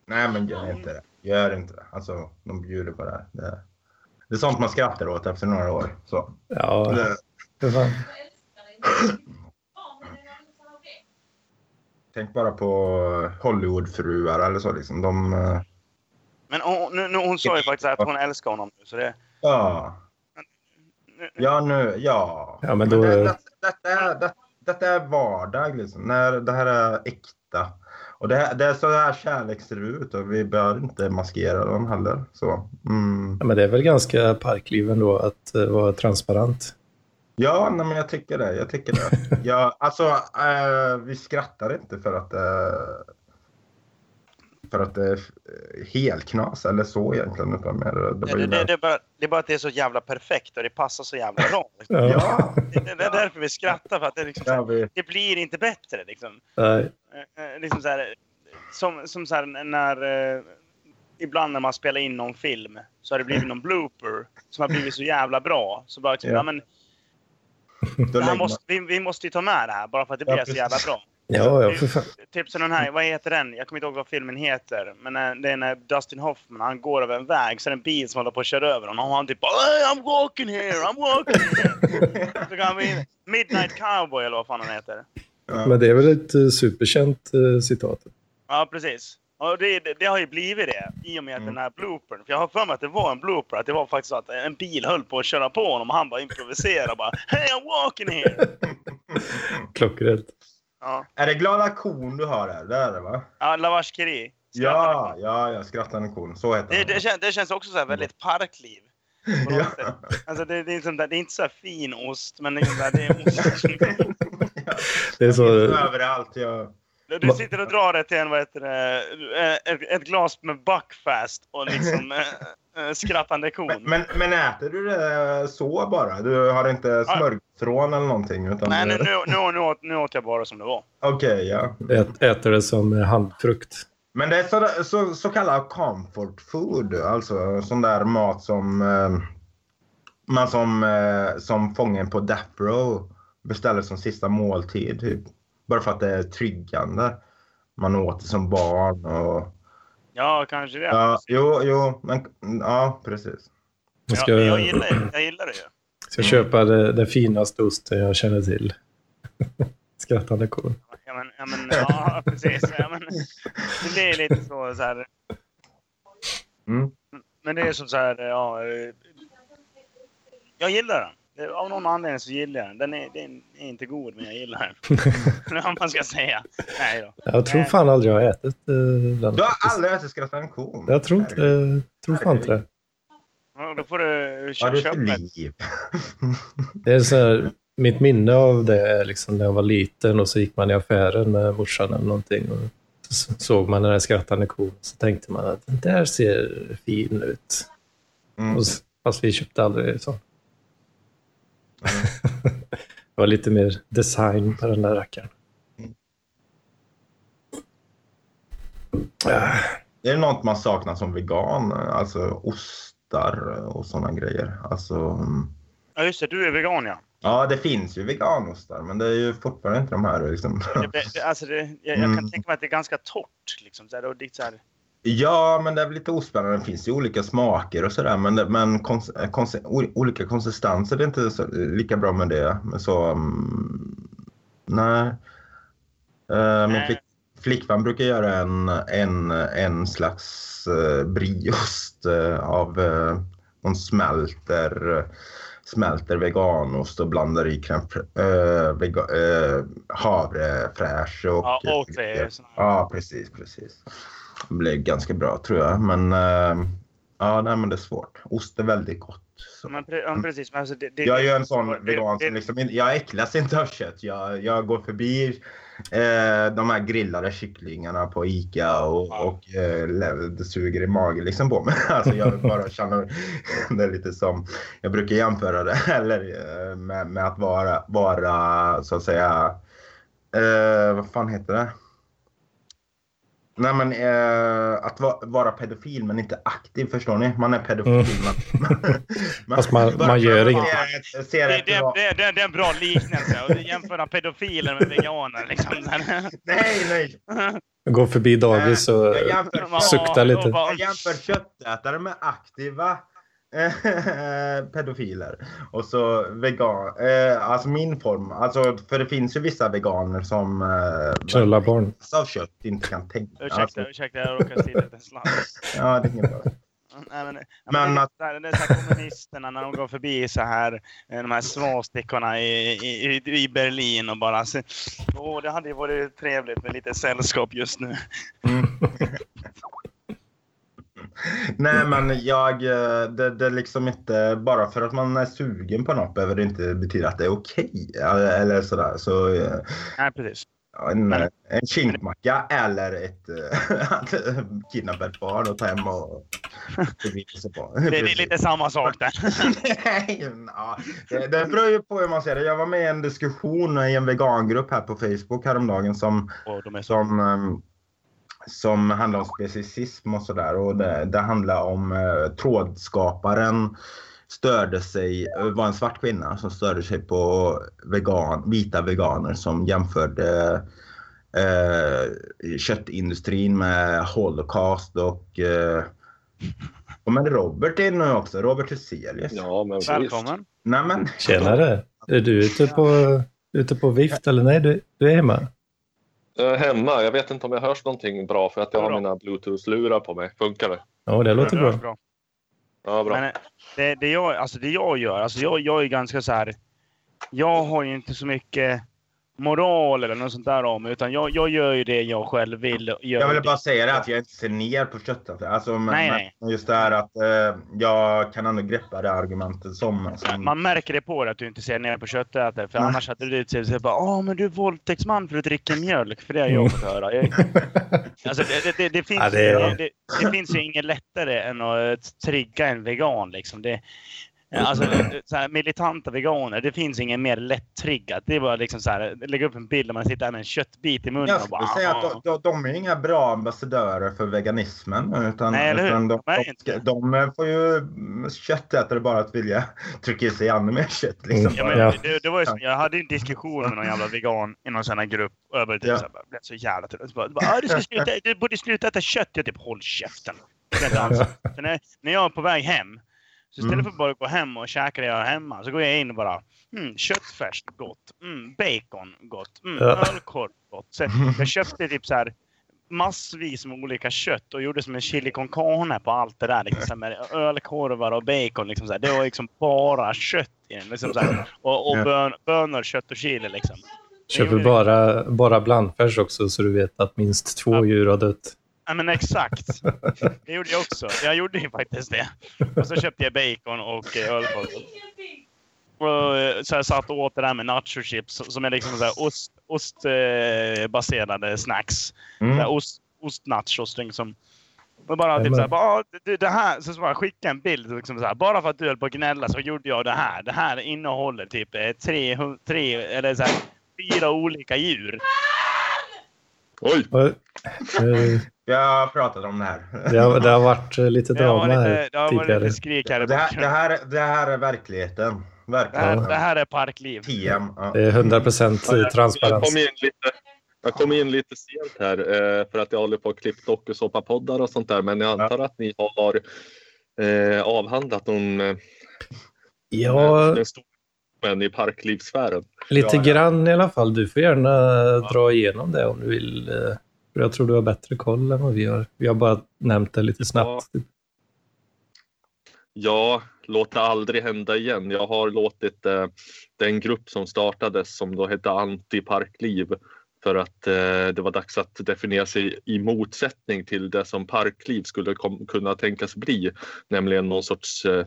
S3: Nej men gör inte det. Gör inte det. Alltså de bjuder på det här. Det, det är sånt man skrattar åt efter några år. Så.
S2: Ja,
S3: Det,
S2: för fan.
S3: tänk bara på Hollywoodfruar eller så liksom. De, eh,
S1: Men hon, nu, nu, hon sa ju faktiskt att hon älskar honom nu. Så det,
S3: ja. Ja nu, ja.
S2: Ja, men då-
S3: det, det, detta, är, det, detta är vardag liksom. När det här är äkta. Och det, det är så här kärlek ser ut och vi bör inte maskera dem heller. Så. Mm.
S2: Ja, men det är väl ganska parkliv ändå att eh, vara transparent.
S3: Ja, nej, men jag tycker det. Jag tycker det. Ja, alltså, eh, vi skrattar inte för att eh, för att det är helknas eller så egentligen. Utan mer, det,
S1: det, det, det,
S3: mer-
S1: det, är bara, det är bara att det är så jävla perfekt och det passar så jävla bra. Liksom.
S2: Ja.
S1: Det, det, är därför vi skrattar. För att det, liksom,
S3: ja, vi,
S1: det blir inte bättre. Liksom.
S2: Nej.
S1: Eh, eh, liksom så här, som, som så här när... Eh, ibland när man spelar in någon film så har det blivit någon blooper som har blivit så jävla bra. Så bara liksom,
S3: Ja.
S1: ja. men,
S3: lägger
S1: måste, vi, vi måste ju ta med det här bara för att det
S3: Ja,
S1: blir så jävla
S3: precis.
S1: bra.
S2: Ja, ja, för fan.
S1: Typ som den här, vad heter den? Jag kommer inte ihåg vad filmen heter. Men det är när Dustin Hoffman, han går över en väg så är det en bil som håller på att köra över honom. Och han typ bara hey, I'm walking here, I'm walking here. så kan han Midnight Cowboy eller vad fan han heter.
S3: Ja.
S2: Men det är väl ett eh, superkänt eh, citat.
S1: Ja, precis. Och det, det, har ju blivit det i och med
S3: Mm.
S1: den här bloopern. För jag har för mig att det var en blooper. Att det var faktiskt så att en bil höll på att köra på honom och han bara improviserade bara Hey I'm walking here!
S2: Klockrent.
S1: Ja,
S3: Är det glada kon du har där? Det är det va?
S1: ja Lavash Kiri.
S3: Ja, ja, ja, skrattande kon. Så heter
S1: Det,
S3: han.
S1: det, känns, det känns också så här väldigt parkliv.
S3: Ja.
S1: Alltså det, det, är där, det är inte så här fin ost, men det är, så här, det är ost.
S2: Det är så...
S3: Överallt. Jag...
S1: Du sitter och drar det till en, vad heter det, eh, ett, ett glas med Buckfast och liksom äh, äh, skrattande kon.
S3: Men, men, men äter du det så bara? Du har inte smörgåsrån eller någonting? Utan
S1: Nej, nu, nu, nu, nu, åt, nu åt jag bara som det var.
S3: Okej, ja.
S2: Ät, äter det som eh, handfrukt.
S3: Men det är så, så, så kallad comfort food. Alltså sån där mat som eh, man som, eh, som fången på Death Row beställer som sista måltid. Typ. Bara för att det är triggande. man åt det som barn. Och,
S1: Ja, kanske det.
S3: ja, jo, jo, men ja, precis.
S2: Jag ska,
S1: jag, jag, gillar, jag gillar det ju.
S2: ska köpa det, den finaste osten jag känner till. Skrattande kon.
S1: Ja, men, ja, men, ja precis. Ja, men, men det är lite så, så här.
S3: Mm.
S1: Men det är som så här, ja. eh, Jag gillar den. Det- Av någon anledning så gillar jag den. Den är, den är inte god, men jag gillar den. Eller vad man ska säga. Nej då.
S2: Jag tror fan aldrig jag har ätit eh, den.
S3: Du har aldrig ätit skrattande kon?
S2: Jag tror inte det. tror fan inte det.
S1: Ja, Då får du
S3: är det
S1: köpa
S3: för
S1: ett.
S3: liv?
S2: det är så här, mitt minne av det är liksom när jag var liten och så gick man i affären med morsan eller någonting. Och så såg man den där skrattande kon så tänkte man att den där ser fin ut.
S3: Mm.
S2: Och, fast vi köpte aldrig sån. Det var lite mer design på den där rackaren. Ah,
S3: Är det något man saknar som vegan? Alltså ostar och sådana grejer. Alltså, mm.
S1: Ja, just det. Du är vegan, ja.
S3: ja, det finns ju veganostar, men det är ju fortfarande inte de här. Liksom.
S1: Det, det, alltså det, jag, jag kan
S3: Mm.
S1: tänka mig att det är ganska torrt. Liksom, så här, och det, är så här,
S3: Ja, men det är väl lite ospännande. Det finns ju olika smaker och sådär, men, men kons, kons, olika konsistenser det är inte så, lika bra med det. Men så, mm, nej. Eh, min flick, flickvän brukar göra en, en, en slags uh, brieost eh, av uh, hon smälter smälter veganost och blandar i crème, uh, vega, uh, havrefräsch och...
S1: ja, och det
S3: Ja, precis, precis. Blev ganska bra tror jag, men eh, ja, nej, men det är svårt. Ost är väldigt gott. Så.
S1: men, ja, precis. Men alltså, det, det,
S3: Jag är ju en sån
S1: det-
S3: vegan som liksom jag äcklas inte av kött. Jag, jag går förbi eh, de här grillade kycklingarna på Ica och,
S1: Ja.
S3: och eh, det suger i magen liksom på mig. Alltså jag bara känner, det är lite som, jag brukar jämföra det eller, eh, med, med att vara, vara så att säga, eh, vad fan heter det? Nej men eh, att va, vara pedofil men inte aktiv förstår ni? Man är pedofil
S2: Mm.
S3: men... man,
S2: Fast man- man gör inget.
S1: det, det,
S3: bra-
S1: det, det, det är en bra liknelse. Och jämföra pedofiler med veganer. Liksom.
S3: Nej, nej.
S2: Gå förbi dagis och
S3: Jag jämför,
S2: sukta lite.
S3: jag jämför köttätare med aktiva eh, pedofiler. Och så vegan. Eh, alltså min form. Alltså, för det finns ju vissa veganer som eh,
S2: knulla barn.
S3: av kött inte kan tänka.
S1: Ursäkta,
S3: Alltså,
S1: ursäkta, jag råkade stilla en sladd.
S3: ja, det är inget bra.
S1: Nej, men,
S3: Men
S1: men
S3: att-
S1: det, är det är så här kommunisterna när de går förbi så här, eh, de här svastikorna i, i, i Berlin och bara... Så, åh, det hade ju varit trevligt med lite sällskap just nu.
S3: Nej, men jag, eh, det, det är liksom inte bara för att man är sugen på något behöver det inte betyda att det är okej. Eller sådär. Så eh,
S1: Nej, precis.
S3: en, en kinkmacka eller ett eh, att kidnappa ett barn och ta hem och.
S1: Det, det är lite samma sak där.
S3: Nej, det, det beror ju på hur man ser det. Jag var med i en diskussion i en vegangrupp här på Facebook häromdagen som
S1: så...
S3: som, ehm, som handlar om specicism och sådär. Och det, det handlar om eh, trådskaparen störde sig, eh, var en svart kvinna som störde sig på vegan, vita veganer som jämförde eh, köttindustrin med Holocaust och eh, kommer Robert in nu också? Robert Hyselius?
S6: Ja, men.
S1: Välkommen.
S3: Nej, men,
S2: Tjenare! Är du ute på, ute på vift eller nej, du, du är hemma?
S6: Jag är hemma. Jag vet inte om jag hörs någonting bra för att jag har mina bluetooth-lurar på mig. Funkar det?
S2: Ja, det låter bra.
S1: bra.
S6: Ja, bra.
S1: Men eh, det, det, jag, alltså det jag gör, alltså jag, jag är ganska så här. Jag har ju inte så mycket moral eller något sånt där om utan jag, jag gör ju det jag själv vill.
S3: Jag ville
S1: det.
S3: bara säga det att jag inte ser ner på köttet. Alltså, men,
S1: Nej, nej.
S3: men just det här att eh, jag kan ändå greppa det argumentet som... som
S1: Man märker det på dig att du inte ser ner på köttätare. För
S3: Nej.
S1: annars hade du utsett sig bara Åh, men du är våldtäktsman för att du dricker mjölk. För det har jag fått höra. Jag, alltså, det, det, det, det, finns,
S2: Ja, det
S1: finns ju inget lättare än att trigga en vegan. Liksom. Det, Alltså, så här, militanta veganer, det finns ingen mer lätt-triggat. Det är bara liksom så här, lägga upp en bild där man sitter där med en köttbit i munnen
S3: Jag skulle
S1: bara...
S3: säga att de, de, de är inga bra ambassadörer för veganismen. Utan,
S1: Nej, eller hur?
S3: utan de,
S1: De
S3: de, får ju köttätare bara att vilja trycka i sig ännu mer kött. Liksom.
S1: Ja, men. Det, det var ju som, jag hade en diskussion med någon jävla vegan i någon sån här grupp. Och jag typ,
S3: Ja.
S1: så här, blev så jävla trött. "Ah, du, ska sluta, du borde sluta äta kött. Jag typ, håll käften. Det är inte alls. Så när, när jag är på väg hem, så istället
S3: Mm.
S1: för att bara gå hem och käka det jag har hemma, så går jag in och bara mm, köttfärs, gott. Mm, bacon, gott. Mm,
S2: Ja.
S1: ölkorv, gott. Så jag köpte typ så här massvis med olika kött och gjorde som en chili con carne på allt det där. Liksom, med ölkorvar och bacon. Liksom, så här. Det var liksom bara kött i den. Liksom, så här. Och, och bön, bönor, kött och chili. Liksom.
S2: Köper bara, bara blandfärs också så du vet att minst två
S1: Ja.
S2: djur har dött.
S1: Ja, men exakt. Det gjorde jag också. Jag gjorde ju faktiskt det. Och så köpte jag bacon och eh, ölkorv. Och eh, så jag satt och åt det där med nachochips som är liksom så här ost, ostbaserade snacks. Så här
S3: Mm.
S1: ost, ostnachos liksom. Och bara typ såhär, bara, "Ah, det, det här, så bara skicka en bild. Liksom så här, bara för att du höll på att gnälla så gjorde jag det här. Det här innehåller typ eh, tre, tre eller så här, fyra olika djur.
S6: Oj!
S2: Eh,
S3: Vi har pratat om det här.
S2: det, har, det har varit eh, lite drama
S1: varit
S2: här
S1: lite, det har varit
S2: tidigare.
S1: lite skrik här
S3: Det här, det,
S1: bakgrunden.
S3: här, det här är verkligheten.
S1: Det här,
S3: Verkligheten.
S1: det här är parkliv.
S3: TM. Ja.
S2: Det är 100 procent
S6: Ja, jag- Jag
S2: transparens.
S6: kom in lite, jag kom in lite sent här eh, för att jag håller på att klippa dokusåpapoddar och sånt där. Men jag antar att ni har eh, avhandlat om eh,
S2: Ja,
S6: den stora men i parklivssfären.
S2: lite
S3: Ja.
S2: grann i alla fall. Du får gärna dra igenom det om du vill. För Jag tror du har bättre koll än vad vi har. Vi har bara nämnt det lite snabbt.
S6: Ja, låt det aldrig hända igen. Jag har låtit eh, den grupp som startades som då hette Antiparkliv för att eh, det var dags att definiera sig i motsättning till det som parkliv skulle kom, kunna tänkas bli, nämligen någon sorts eh,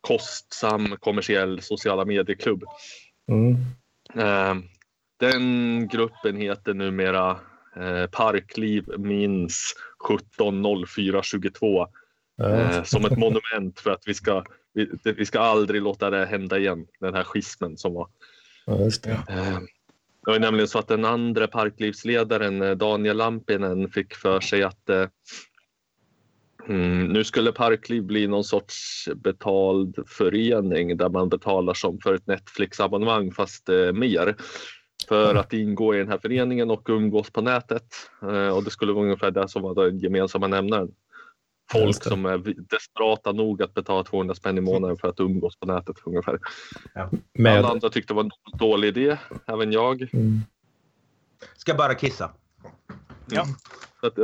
S6: kostsam kommersiell sociala medieklubb.
S2: Mm.
S6: Eh, den gruppen heter numera eh, Parkliv minns 170422
S2: Ja.
S6: eh, som ett monument för att vi ska, vi, vi ska aldrig låta det hända igen, den här schismen som var.
S2: Ja, just det.
S6: Eh, det var nämligen så att den andra parklivsledaren eh, Daniel Lampinen fick för sig att eh, mm, nu skulle Parkliv bli någon sorts betald förening där man betalar som för ett Netflix-abonnemang fast eh, mer för att ingå i den här föreningen och umgås på nätet. Eh, och det skulle vara ungefär det som var den gemensamma nämnaren. Folk
S2: det.
S6: som är desperata nog att betala 200 spänn i månaden för att umgås på nätet ungefär.
S2: Med,
S6: Alla andra tyckte det var en dålig idé, även jag.
S2: mm.
S3: Ska bara kissa.
S6: Så att,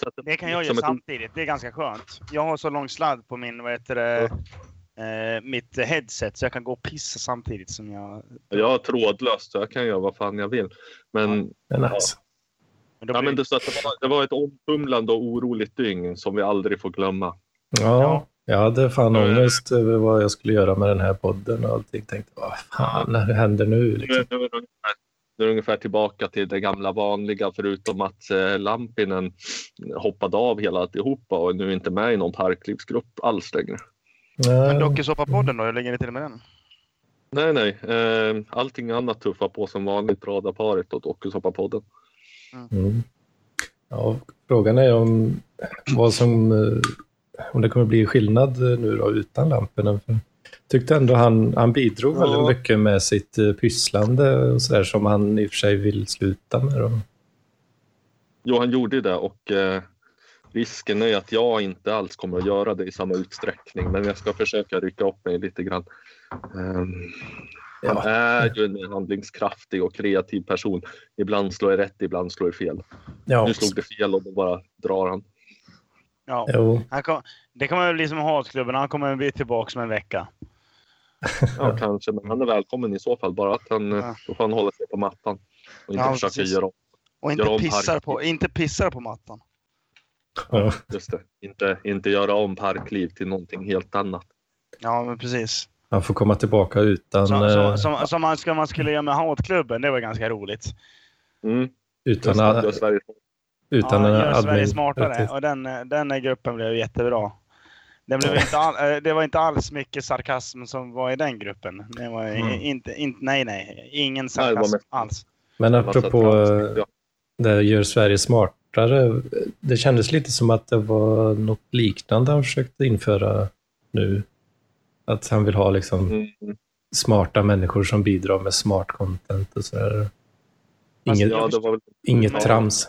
S6: så att
S1: Det kan jag göra
S6: ett-
S1: samtidigt. Det är ganska skönt. Jag har så lång sladd på min, vad heter det, eh, mitt headset så jag kan gå och pissa samtidigt som jag...
S6: Jag har trådlöst så jag kan göra vad fan jag vill. Men,
S2: det är nice.
S1: Men då
S6: ja,
S1: blir-
S6: men det, så att det, var, det var ett omtumlande och oroligt dygn som vi aldrig får glömma.
S2: Ja, jag hade fan
S6: Ja, ja.
S2: ångest över vad jag skulle göra med den här podden och allting. Tänkte, vad fan det händer nu?
S6: Nu,
S2: Liksom.
S6: nu, är det ungefär, nu är det ungefär tillbaka till det gamla vanliga förutom att eh, Lampinen hoppade av hela alltihopa och är nu inte med i någon parklivsgrupp alls längre.
S1: Men dokusåpapodden då? Hur ligger det till med den?
S6: Nej, nej. Eh, allting annat tuffar på som vanligt. Radarparet och Dokusåpapodden.
S2: mm. ja, frågan är om vad som eh, om det kommer bli skillnad eh, nu då utan lamporna. För tyckte ändå han, han bidrog
S3: Ja.
S2: väldigt mycket med sitt eh, pysslande och så där som han i och för sig vill sluta med. Då.
S6: Jo, han gjorde det och eh, risken är att jag inte alls kommer att göra det i samma utsträckning. Men jag ska försöka rycka upp mig lite grann. Ehm, han är ju en handlingskraftig och kreativ person. Ibland slår jag rätt, ibland slår jag fel.
S2: Ja,
S6: Nu slog det fel och då bara drar han.
S1: Ja. Han kom, det kommer väl bli som hatklubben. Han kommer bli tillbaka om en vecka.
S6: Ja, kanske, men han är välkommen i så fall. Bara att han,
S1: Ja.
S6: då får han hålla sig på mattan och inte
S1: Ja,
S6: försöka göra om.
S1: Och
S6: Gör
S1: inte
S6: om
S1: pissar, på, inte pissar på mattan.
S2: Ja.
S6: Just det. Inte, inte göra om parkliv till någonting helt annat.
S1: Ja, men precis.
S2: Han får komma tillbaka utan,
S1: Som,
S2: eh,
S1: som, som, som man, ska, man skulle göra med hatklubben. Det var ganska roligt.
S6: Mm.
S2: utan,
S6: Just det, gör Sverige
S2: utan
S1: ja, gör Sverige
S2: admin.
S1: smartare.
S2: rättighet.
S1: Och den, den gruppen blev jättebra. Det, blev inte all, eh, det var inte alls mycket sarkasm som var i den gruppen. Det var
S3: Mm.
S1: inte, inte, nej, nej. Ingen
S6: Nej,
S1: sarkasm
S6: mest-
S1: alls.
S2: Men apropå eh, det gör Sverige smartare. Det kändes lite som att det var något liknande han försökte införa nu. Att han vill ha liksom
S6: Mm.
S2: smarta människor som bidrar med smart content och sådär. Inget,
S6: Ja, var väl...
S2: inget
S6: ja.
S2: trams.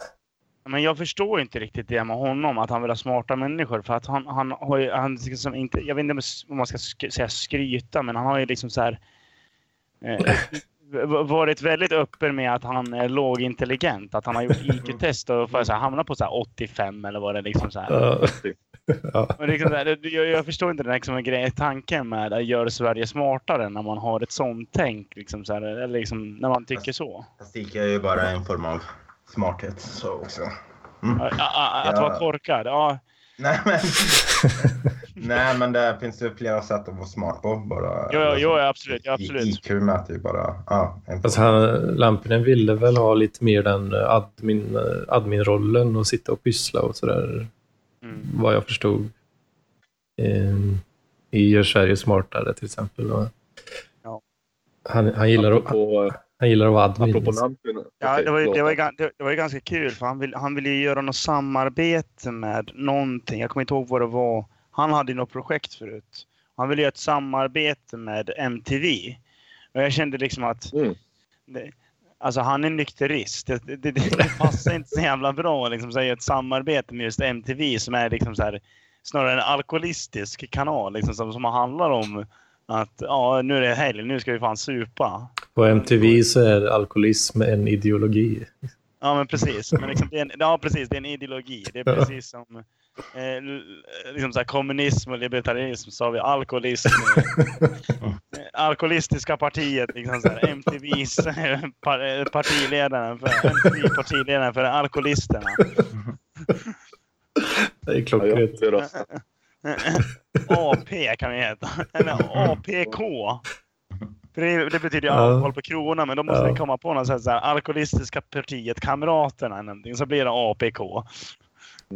S1: Men jag förstår inte riktigt det med honom, att han vill ha smarta människor. För att han, han har ju, han liksom inte, jag vet inte om man ska sk- säga skryta, men han har ju liksom så här eh, varit väldigt öppen med att han är lågintelligent. Att han har gjort IQ-test och för så här, hamnat på så här 85 eller vad det är liksom så här.
S2: Ja.
S1: Och liksom så här, det- jag, jag förstår inte den här liksom, grejen, tanken med att göra Sverige smartare när man har ett sånt tänk. Liksom så här, eller liksom, när man tycker så.
S3: Statistik är ju bara en form av smarthet så också. Mm.
S1: Att, att, att
S3: Ja.
S1: vara korkad, ja.
S3: Nej men, Nej, men det finns ju flera sätt att vara smart på. Bara,
S1: Jo, jo, jo absolut. Ja, absolut.
S3: IQ mäter ju bara... Ja,
S2: Alltså han, Lampinen ville väl ha lite mer den eh, admin, eh, admin-rollen och sitta och pyssla och sådär,
S1: Mm.
S2: vad jag förstod. Ehm, I Gör Sverige smartare till exempel. Och
S1: Ja.
S2: Han, han, gillar att,
S6: Apropå,
S2: han gillar att vara admin.
S6: apropå Lampinen.
S1: Ja, det var, ju, det, var ju, det, var ju ganska kul för han, vill, han ville ju göra något samarbete med någonting. Jag kommer inte ihåg vad det var. Han hade något projekt förut. Han ville göra ett samarbete med MTV. Och jag kände liksom att
S6: Mm.
S1: det, alltså han är nykterist. Det, det, det, det passar inte så jävla bra liksom, så att göra ett samarbete med just MTV som är liksom så här, snarare en alkoholistisk kanal liksom, som, som handlar om att ja, nu är det helg, nu ska vi fan supa.
S2: På MTV så är alkoholism en ideologi.
S1: Ja, men precis. Men liksom, det är en, ja, precis. Det är en ideologi. Det är precis som eh, l- liksom så här, kommunism och libertarism så har vi alkoholism. Eh, Alkoholistiska partiet, liksom så här, MTVs eh, par, eh, partiledaren för, MTV partiledaren för alkoholisterna.
S2: Det är
S6: Ja,
S2: klockrent.
S6: rösta.
S1: AP kan vi heta. Eller APK. För det, det betyder ju
S2: Ja.
S1: alkohol på kronan, men då måste
S2: Ja.
S1: vi komma på något sätt så här, alkoholistiska partiet, Kamraterna eller någonting, så blir det APK.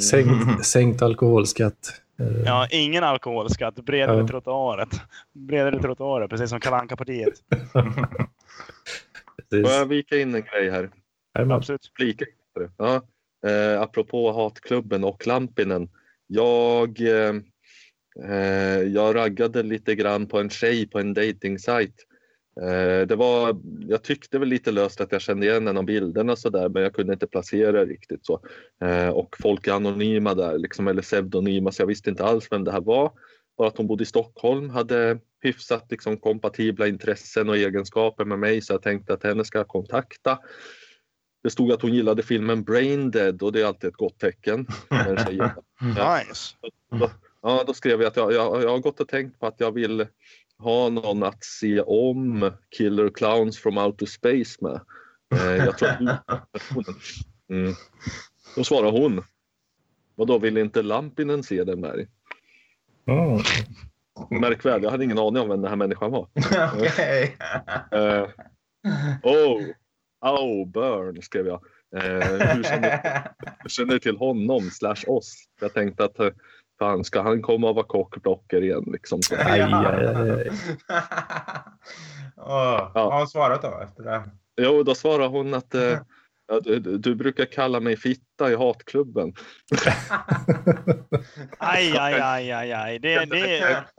S2: Sänkt, sänkt alkoholskatt. Eh,
S1: Ja, ingen alkoholskatt. Bredare
S2: Ja.
S1: trottoaret. Bredare trottoarer, precis som kalanka partiet.
S6: Får jag vika in en grej här?
S1: Absolut.
S6: Flika. Ja. Eh, apropå Hatklubben och Lampinen. Jag, eh, eh, jag raggade lite grann på en tjej på en dejtingsajt. Eh, det var, jag tyckte väl lite löst att jag kände igen en av bilderna så där, men jag kunde inte placera det riktigt så. Eh, och folk är anonyma där, liksom, eller pseudonyma, så jag visste inte alls vem det här var. Bara att hon bodde i Stockholm, hade hyfsat liksom, kompatibla intressen och egenskaper med mig, så jag tänkte att henne ska jag kontakta. Det stod att hon gillade filmen Brain Dead och det är alltid ett gott tecken.
S1: Nice.
S6: Ja, då skrev jag att jag, jag, jag har gått och tänkt på att jag vill ha någon att se om Killer Clowns from Outer Space med. Eh, jag tror du mm. Då svarar hon. Och då vill inte Lampinen se den där?
S2: Mm.
S6: Märk väl, jag hade ingen aning om vem den här människan var.
S3: Okej.
S6: Eh, oh, oh, burn skrev jag. Eh, hur känner Jag känner till honom slash oss. Jag tänkte att fan ska han komma och vara kockblocker igen liksom.
S2: Aj, aj, aj.
S3: Åh, Vad har hon svarat då efter det?
S6: jo, då svarar hon att eh, ja, du, du brukar kalla mig fitta i hatklubben.
S1: Aj, aj, aj, aj, aj. Det, det,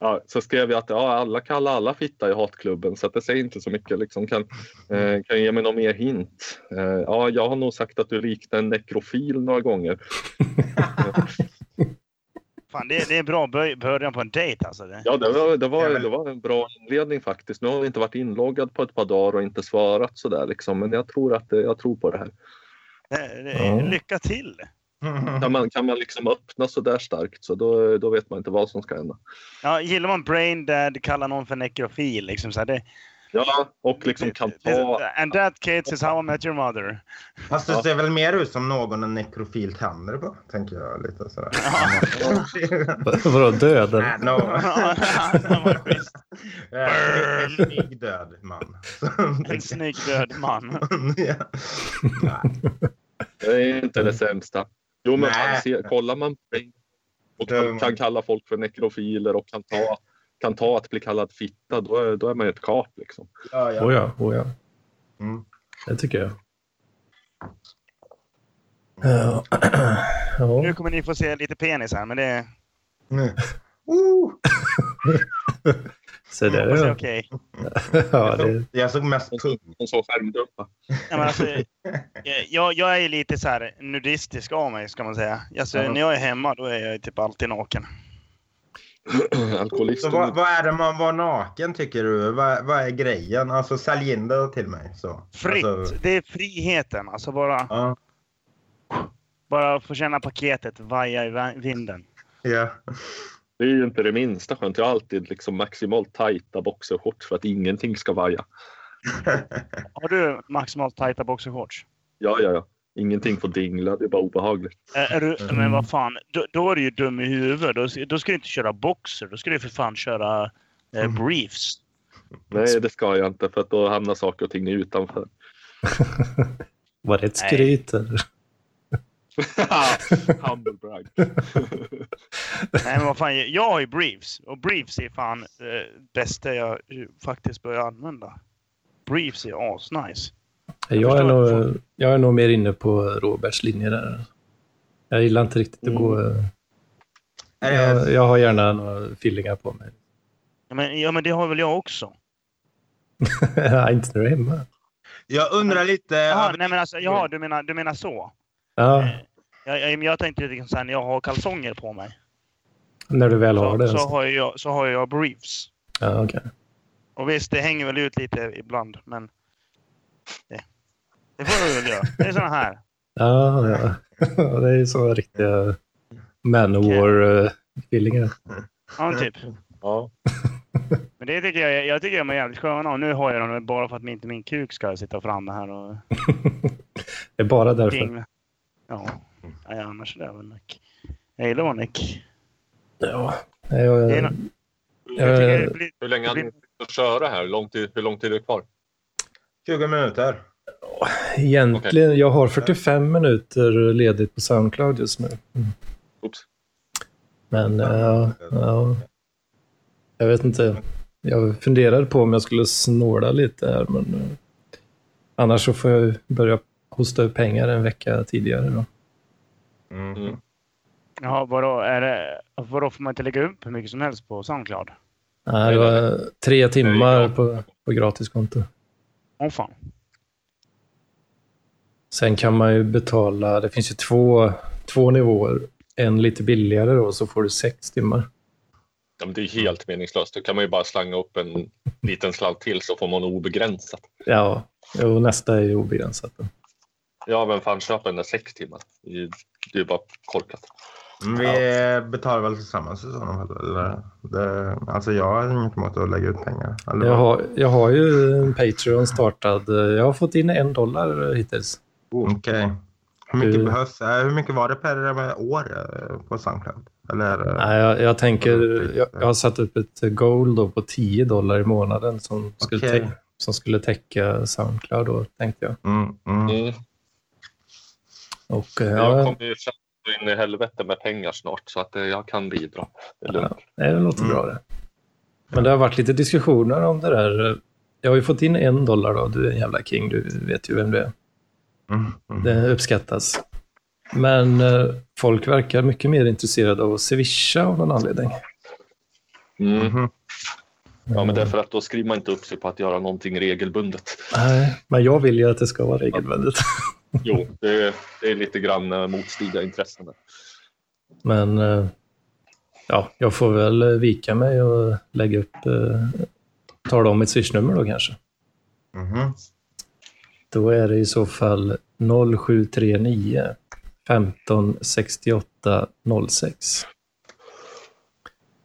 S6: ja, så skrev jag att ja, alla kallar alla fitta i hatklubben så det säger inte så mycket. Liksom, kan, eh, kan ge mig någon mer hint? Eh, ja, jag har nog sagt att du liknar en nekrofil några gånger.
S1: fan, det, det är en bra början på en dejt alltså. Det.
S6: Ja, det var, det, var, det var en bra inledning faktiskt. Nu har jag inte varit inloggad på ett par dagar och inte svarat sådär liksom. Men jag tror, att, det- jag tror på det här.
S1: Det, det,
S2: Ja.
S1: Lycka till!
S6: Kan man, kan man liksom öppna så där starkt så då, då vet man inte vad som ska hända.
S1: Ja, gillar man brain dead, kalla någon för nekrofil. Liksom, så här, det,
S6: Ja, och liksom kan
S1: det,
S6: ta...
S1: and that kids is how I met your mother.
S3: Fast det ser väl mer ut som någon en nekrofil tänder på, tänker jag lite sådär.
S2: Vadå, död?
S3: Nej, no. Eh, En snygg död man.
S1: en snygg död man.
S3: Ja.
S6: Det är inte det sämsta. Jo, men man ser, kollar man och kan, kan kalla folk för nekrofiler och kan ta, kan ta att bli kallad fitta, då är, då är man ju ett kap. Liksom.
S3: Ja, ja.
S2: Oh ja, oh ja.
S3: Mm.
S2: Det tycker jag. Ja.
S1: Nu kommer ni få se lite penis här, men det
S3: Mm. Uh,
S2: Så det
S1: jag är
S2: är
S1: okej.
S2: ja, det,
S3: jag såg mest pung.
S6: De så skärmdumpa.
S1: Nej, men alltså, jag, jag är lite så här nudistisk av mig, ska man säga. Alltså,
S3: Ja.
S1: När jag är hemma, då är jag typ alltid naken.
S6: Alkoholist.
S3: Så vad, vad är det man var naken tycker du? Vad, vad är grejen? Alltså sälj in det till mig. Så.
S1: Fritt.
S3: Alltså,
S1: Det är friheten. Alltså bara,
S3: ja.
S1: bara få känna paketet vaja i vinden.
S3: ja.
S6: Det är ju inte det minsta skönt. Jag har alltid liksom maximalt tajta boxershorts för att ingenting ska vaja.
S1: Har du maximalt tajta boxershorts?
S6: Ja, ja, ja. Ingenting får dingla. Det är bara obehagligt.
S1: Är, är du,
S3: Mm.
S1: Men vad fan, då, då är du ju dum i huvudet. Då, ska- då ska du inte köra boxer. Då ska du för fan köra eh,
S3: Mm.
S1: briefs.
S6: Nej, det ska jag inte för att då hamnar saker och ting utanför.
S2: var det ett skryt? eller?
S6: Humble brag.
S1: Nej men vad fan, jag har ju briefs. Och briefs är fan det bästa jag eh, faktiskt börjar använda. Briefs är asnice.
S2: Jag är,
S1: förstår
S2: nog, jag är nog mer inne på Roberts linje där. Jag gillar inte riktigt att gå...
S1: Mm.
S3: Är
S2: Jag,
S3: det,
S2: jag har gärna några fillingar på mig.
S1: Ja men, ja, men det har väl jag också.
S2: Nej, inte när du är hemma.
S3: jag undrar lite...
S1: Jaha, nej men alltså, jaha, du menar, du menar så?
S2: Ja,
S1: Eh, Jag, jag, jag tänkte lite så här, när jag har kalsonger på mig.
S2: när du väl har
S1: Så,
S2: det.
S1: så, har jag, så har jag briefs.
S2: Ja, okej.
S1: Och visst, det hänger väl ut lite ibland, men... Det, det får du väl göra. Det är såna här.
S2: Ja, ja. det är ju så riktiga Manowar-fillingar.
S1: Ja, typ.
S6: Ja.
S1: Men det tycker jag, jag tycker de är jävligt sköna. Och nu har jag dem bara för att inte min kuk ska sitta framme här och
S2: Det är bara därför.
S1: Ja, ja annars är det väl Nick. Jag gillar vad Nick.
S2: Ja, jag, jag,
S1: Jag
S2: jag,
S1: blir,
S6: Hur länge har
S1: det
S6: ni att köra här? Hur lång tid, hur lång tid är det kvar?
S3: 20 minuter.
S2: egentligen, jag har 45 minuter ledigt på Soundcloud just nu. Mm.
S6: Oops.
S2: Men ja, ja, jag vet inte. Jag funderade på om jag skulle snåla lite här, men eh, annars så får jag börja hosta upp pengar en vecka tidigare. Då.
S3: Mm.
S6: Mm.
S1: jaha, vadå, är det, vadå får man inte lägga upp hur mycket som helst på Soundcloud?
S2: Nej, det var tre timmar på, på gratiskonto.
S1: Åh fan.
S2: Sen kan man ju betala, det finns ju två, två nivåer. En lite billigare då, så får du sex timmar.
S6: Ja, men det är helt meningslöst. Då kan man ju bara slanga upp en liten slant till så får man obegränsat.
S2: Ja, och nästa är ju obegränsat. Då.
S6: Ja, men fan köp den där sex timmar. Det är bara korkat.
S3: Men Vi betalar väl tillsammans i sådana fall? Eller? Det, alltså jag har inget emot att lägga ut pengar. Eller
S2: Jag har, jag har ju en Patreon startad. Jag har fått in en dollar hittills.
S3: Okej. Hur mycket
S2: Du-
S3: behövs? eh, Hur mycket var det per år eh, på Soundcloud? Eller? eh,
S2: Nej, jag, jag tänker, jag, jag har satt upp ett goal då på 10 dollar i månaden som skulle, tä- som skulle täcka Soundcloud då, tänkte jag.
S3: Mm, mm.
S2: Och eh,
S6: Jag
S2: ja,
S6: kommer ju känna in i helvete med pengar snart så att eh, jag kan bidra. Det är lugnt.
S2: det låter
S3: Mm.
S2: bra det. Men det har varit lite diskussioner om det där. Jag har ju fått in en dollar då, du är en jävla king, du vet ju vem du är.
S3: Mm, mm.
S2: Det uppskattas. Men eh, folk verkar mycket mer intresserade av att swisha av någon anledning.
S6: Mm.
S3: Mhm.
S6: Ja, men det är för att då skriver man inte upp sig på att göra någonting regelbundet.
S2: Nej, men jag vill ju att det ska vara regelbundet.
S6: Jo, det är, det är lite grann eh, motstridiga intressen. där.
S2: Men eh, ja, jag får väl eh, vika mig och lägga upp, eh, tala om mitt swishnummer då kanske.
S3: Mhm.
S2: Då är det i så fall 0739 15 68 06.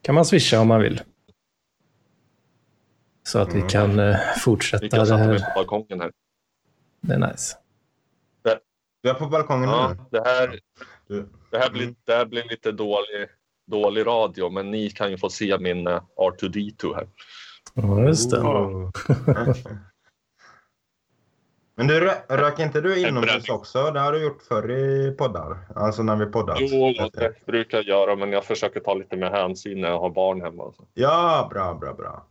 S2: Kan man swisha om man vill. Så att vi
S3: Mm.
S2: kan eh,
S6: Vi
S2: fortsätta
S6: kan
S2: det här.
S6: på balkongen här.
S2: Det är nice.
S3: Du är på balkongen
S6: Ja,
S3: nu?
S6: det, här, det, här blir, det här blir lite dålig, dålig radio, men ni kan ju få se min eh, R2D2 här.
S2: Ja, just det.
S3: Oh. Men du, rö- röker inte du inomhus också? Det har du gjort förr i poddar. Alltså när vi poddar.
S6: Jo, det brukar jag göra, men jag försöker ta lite mer hänsyn när jag har barn hemma.
S3: Ja, bra, bra, bra.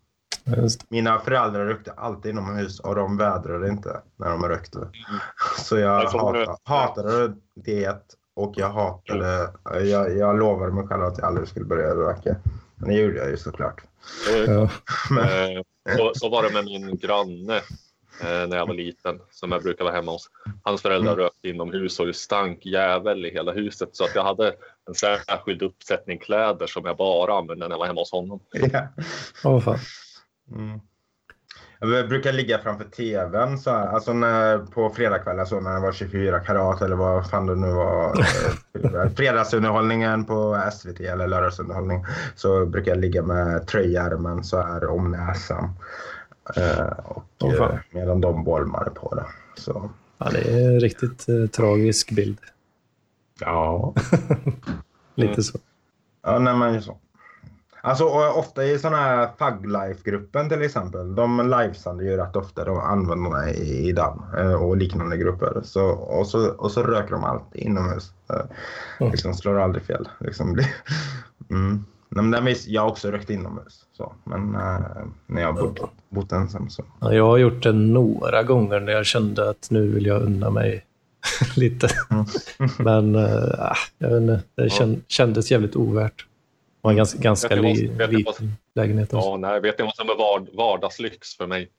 S2: Just.
S3: Mina föräldrar rökte alltid inomhus och de vädrade inte när de rökte. Så jag hatade, hatade det och jag hatade... Jag, jag lovade mig själv att jag aldrig skulle börja röka. Men det gjorde jag ju såklart.
S6: Och,
S2: Ja.
S6: eh, så, så var det med min granne eh, när jag var liten, som jag brukar vara hemma hos. Hans föräldrar
S3: Mm.
S6: rökte inomhus och det stank jävel i hela huset. Så att jag hade en särskild uppsättning kläder som jag bara använde när jag var hemma hos honom.
S3: Ja.
S2: Åh, fan.
S3: Mm. Jag brukar ligga framför tvn så här, alltså när, på fredagskvällar så när det var 24 karat eller vad fan det nu var. eh, Fredagsunderhållningen på SVT eller lördagsunderhållning. Så brukar jag ligga med tröjärmen så här om näsan. Eh, och,
S2: fan.
S3: eh, medan de bolmade på det. Så,
S2: Ja, det är en riktigt eh, tragisk bild.
S3: ja.
S2: Lite
S6: Mm.
S2: så.
S3: Ja, nej men så. Alltså ofta i sådana här Fug Life-gruppen till exempel. De livesande ju rätt ofta. De använder i, i den eh, och liknande grupper. Så, och, så, och så röker de alltid inomhus. Eh,
S2: Mm.
S3: Liksom slår aldrig fel. Liksom. Mm. Nej, men vis, jag har också rökt inomhus. Så. Men eh, när jag har bott, bott ensam så.
S2: Ja, jag har gjort det några gånger när jag kände att nu vill jag unna mig lite.
S3: Mm.
S2: Men äh, jag vet inte, det känd, kändes jävligt ovärt. Var en ganska, ganska
S6: vad- vad-
S2: liten lägenhet. Också.
S6: Ja, nej, vet ni vad som är vard, vardagslyx för mig?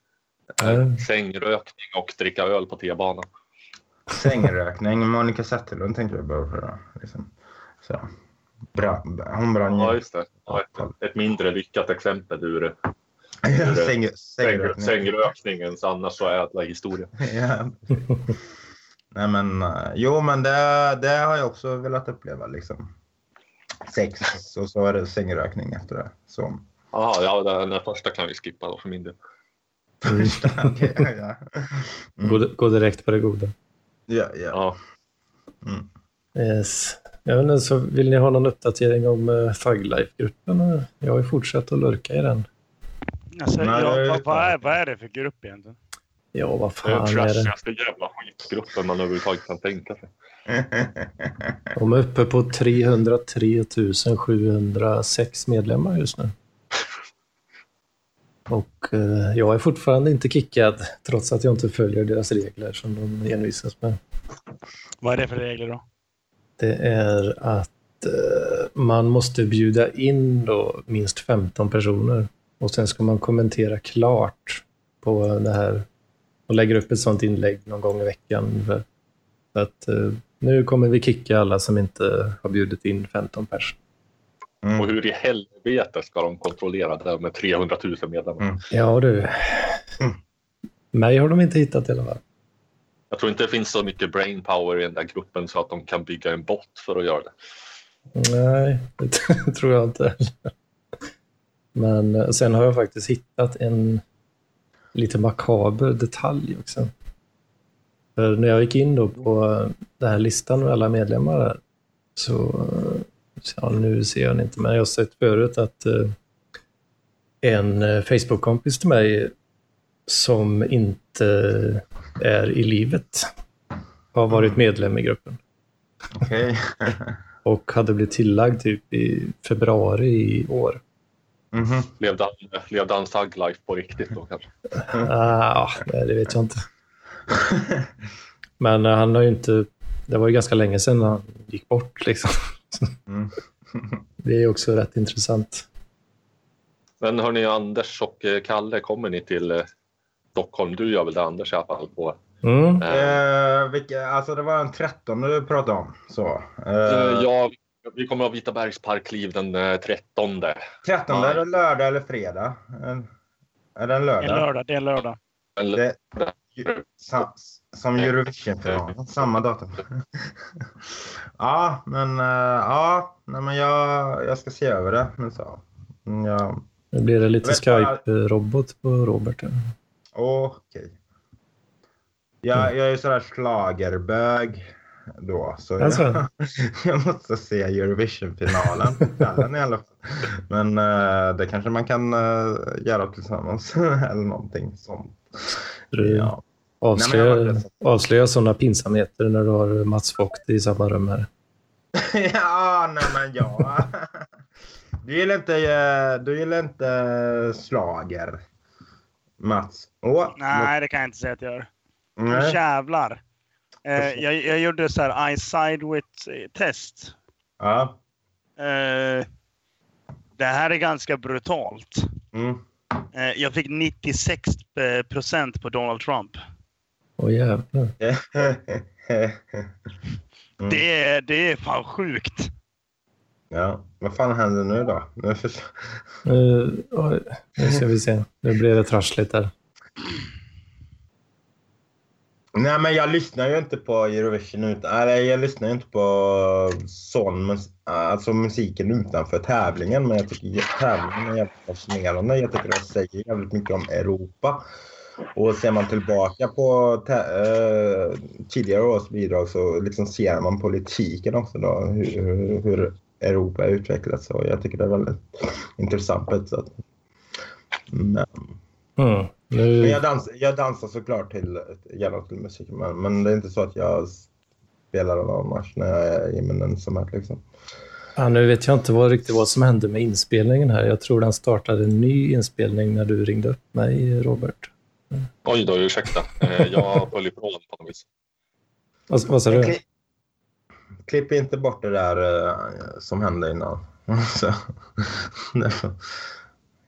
S2: Ja.
S6: Sängrökning och dricka öl på T-banan.
S3: Sängrökning. Monica Zetterlund tänkte jag bara för. Liksom. Så. Bra. Hon brann
S6: Ja,
S3: ju.
S6: just det. Ja, ett, ett mindre lyckat exempel ur
S3: Säng,
S6: säng,
S3: sängrökning.
S6: sängrökningens annars så ädla historia.
S3: Ja. Nej men, eh, jo men det, det har jag också velat uppleva liksom. Sex och så är det sängrökning efter det. Så.
S6: Aha, ja, den, den första kan vi skippa då för min del.
S3: Okej, ja, ja.
S2: Gå, gå direkt på det goda.
S3: Ja, ja.
S6: Ja.
S3: Mm.
S2: Yes. Jag vet inte, så vill ni ha någon uppdatering om uh, Thuglife-gruppen? Jag har ju fortsatt att lurka i den.
S1: Alltså,
S3: Nej,
S1: jag, vad, vad, är, vad är det för grupp egentligen?
S2: Ja, vad
S6: Det är
S2: fan
S6: den
S2: är det?
S6: trashigaste jävla skitgruppen man överhuvudtaget kan tänka sig.
S2: De är uppe på 303 706 medlemmar just nu. Och eh, jag är fortfarande inte kickad, trots att jag inte följer deras regler som de envisas med.
S1: Vad är det för regler då?
S2: Det är att eh, man måste bjuda in då minst 15 personer och sen ska man kommentera klart på det här och lägger upp ett sånt inlägg någon gång i veckan. ungefär. Så att eh, nu kommer vi kicka alla som inte har bjudit in 15 personer.
S6: Och
S3: Mm.
S6: hur i helvete ska de kontrollera det med 300 000 medlemmar?
S3: Mm.
S2: Ja du.
S3: Mm.
S2: Mig har de inte hittat i alla fall.
S6: Jag tror inte det finns så mycket brain power i den där gruppen så att de kan bygga en bot för att göra det.
S2: Nej, det tror jag inte heller. Men eh, sen har jag faktiskt hittat en lite makaber detalj också. För när jag gick in då på den här listan med alla medlemmar där, så, ja, nu ser jag den inte, men jag har sett förut att eh, en eh, Facebook-kompis till mig som inte är i livet har varit medlem i gruppen
S3: Okej.
S2: och hade blivit tillagd typ i februari i år.
S6: Levde han, levde han Thug Life på riktigt då kanske?
S2: Ah, nej, det vet jag inte. Men eh, han har ju inte... Det var ju ganska länge sedan han gick bort. Liksom.
S3: Mm.
S2: Det är också rätt intressant.
S6: Men hörni, Anders och eh, Kalle, kommer ni till eh, Stockholm? Du gör väl det Anders i alla fall? På,
S2: Mm.
S6: eh,
S3: vilka, alltså det var den 13 du pratade om. Så. Eh,
S6: ja, vi kommer att ha Vita Bergs parkliv den eh, 13.
S3: 13 är det lördag eller fredag? Är det en
S1: Det
S3: lördag?
S1: är lördag. Det är lördag.
S3: Det, Som Eurovision-finalen, samma datum. ja, men, eh, ja, nej, men jag, jag ska se över det. Men så. Mm, Ja,
S2: Nu blir det lite Skype-robot på Robert.
S3: okej. Jag, jag är ju sådär schlagerbög då, så
S2: Alltså.
S3: jag, jag måste se Eurovision-finalen i alla fall. Men eh, det kanske man kan eh, göra tillsammans eller någonting sånt. Ja.
S2: Avslöja,
S3: Nej,
S2: sådana pinsamheter när du har Mats Vogt i samma rum här.
S3: ja, nej men ja. Du gillar inte, eh, du gillar inte slager Mats? Åh,
S1: Nej, det kan jag inte säga att jag gör.
S3: nej.
S1: Jävlar. Eh, jag, jag gjorde så här eye side with test.
S3: Ja.
S1: Eh, det här är ganska brutalt.
S3: Mm.
S1: Eh, jag fick 96 procent på Donald Trump.
S2: Åh jävlar.
S3: Mm.
S1: Det, är, det är fan sjukt.
S3: Ja, vad fan händer nu då? Nu för...
S2: Nu, oj, nu ska vi se. Nu blir det trassligt där.
S3: Nej, men jag lyssnar ju inte på Eurovision utan, eller jag lyssnar ju inte på sån mus- alltså musiken utanför tävlingen. Men jag tycker tävlingen är jävligt fascinerande. Jag tycker det säger jävligt mycket om Europa. Och ser man tillbaka på äh, tidigare års bidrag så liksom ser man politiken också då. Hur, hur Europa utvecklats. Och jag tycker det är väldigt intressant på ett sätt. Men,
S2: Mm.
S3: men
S2: Nu,
S3: jag, dans, jag dansar såklart till, gärna till musik, men, men det är inte så att jag spelar någon match när jag är i min ensamhet. Liksom.
S2: ja, nu vet jag inte vad, riktigt vad som hände med inspelningen här. Jag tror den startade en ny inspelning när du ringde upp mig, Robert.
S6: Oj då, ursäkta. Eh, Jag höll ifrån på något vis.
S2: Vad, vad sa du?
S3: Kli, klipp inte bort det där eh, som hände innan. så, det var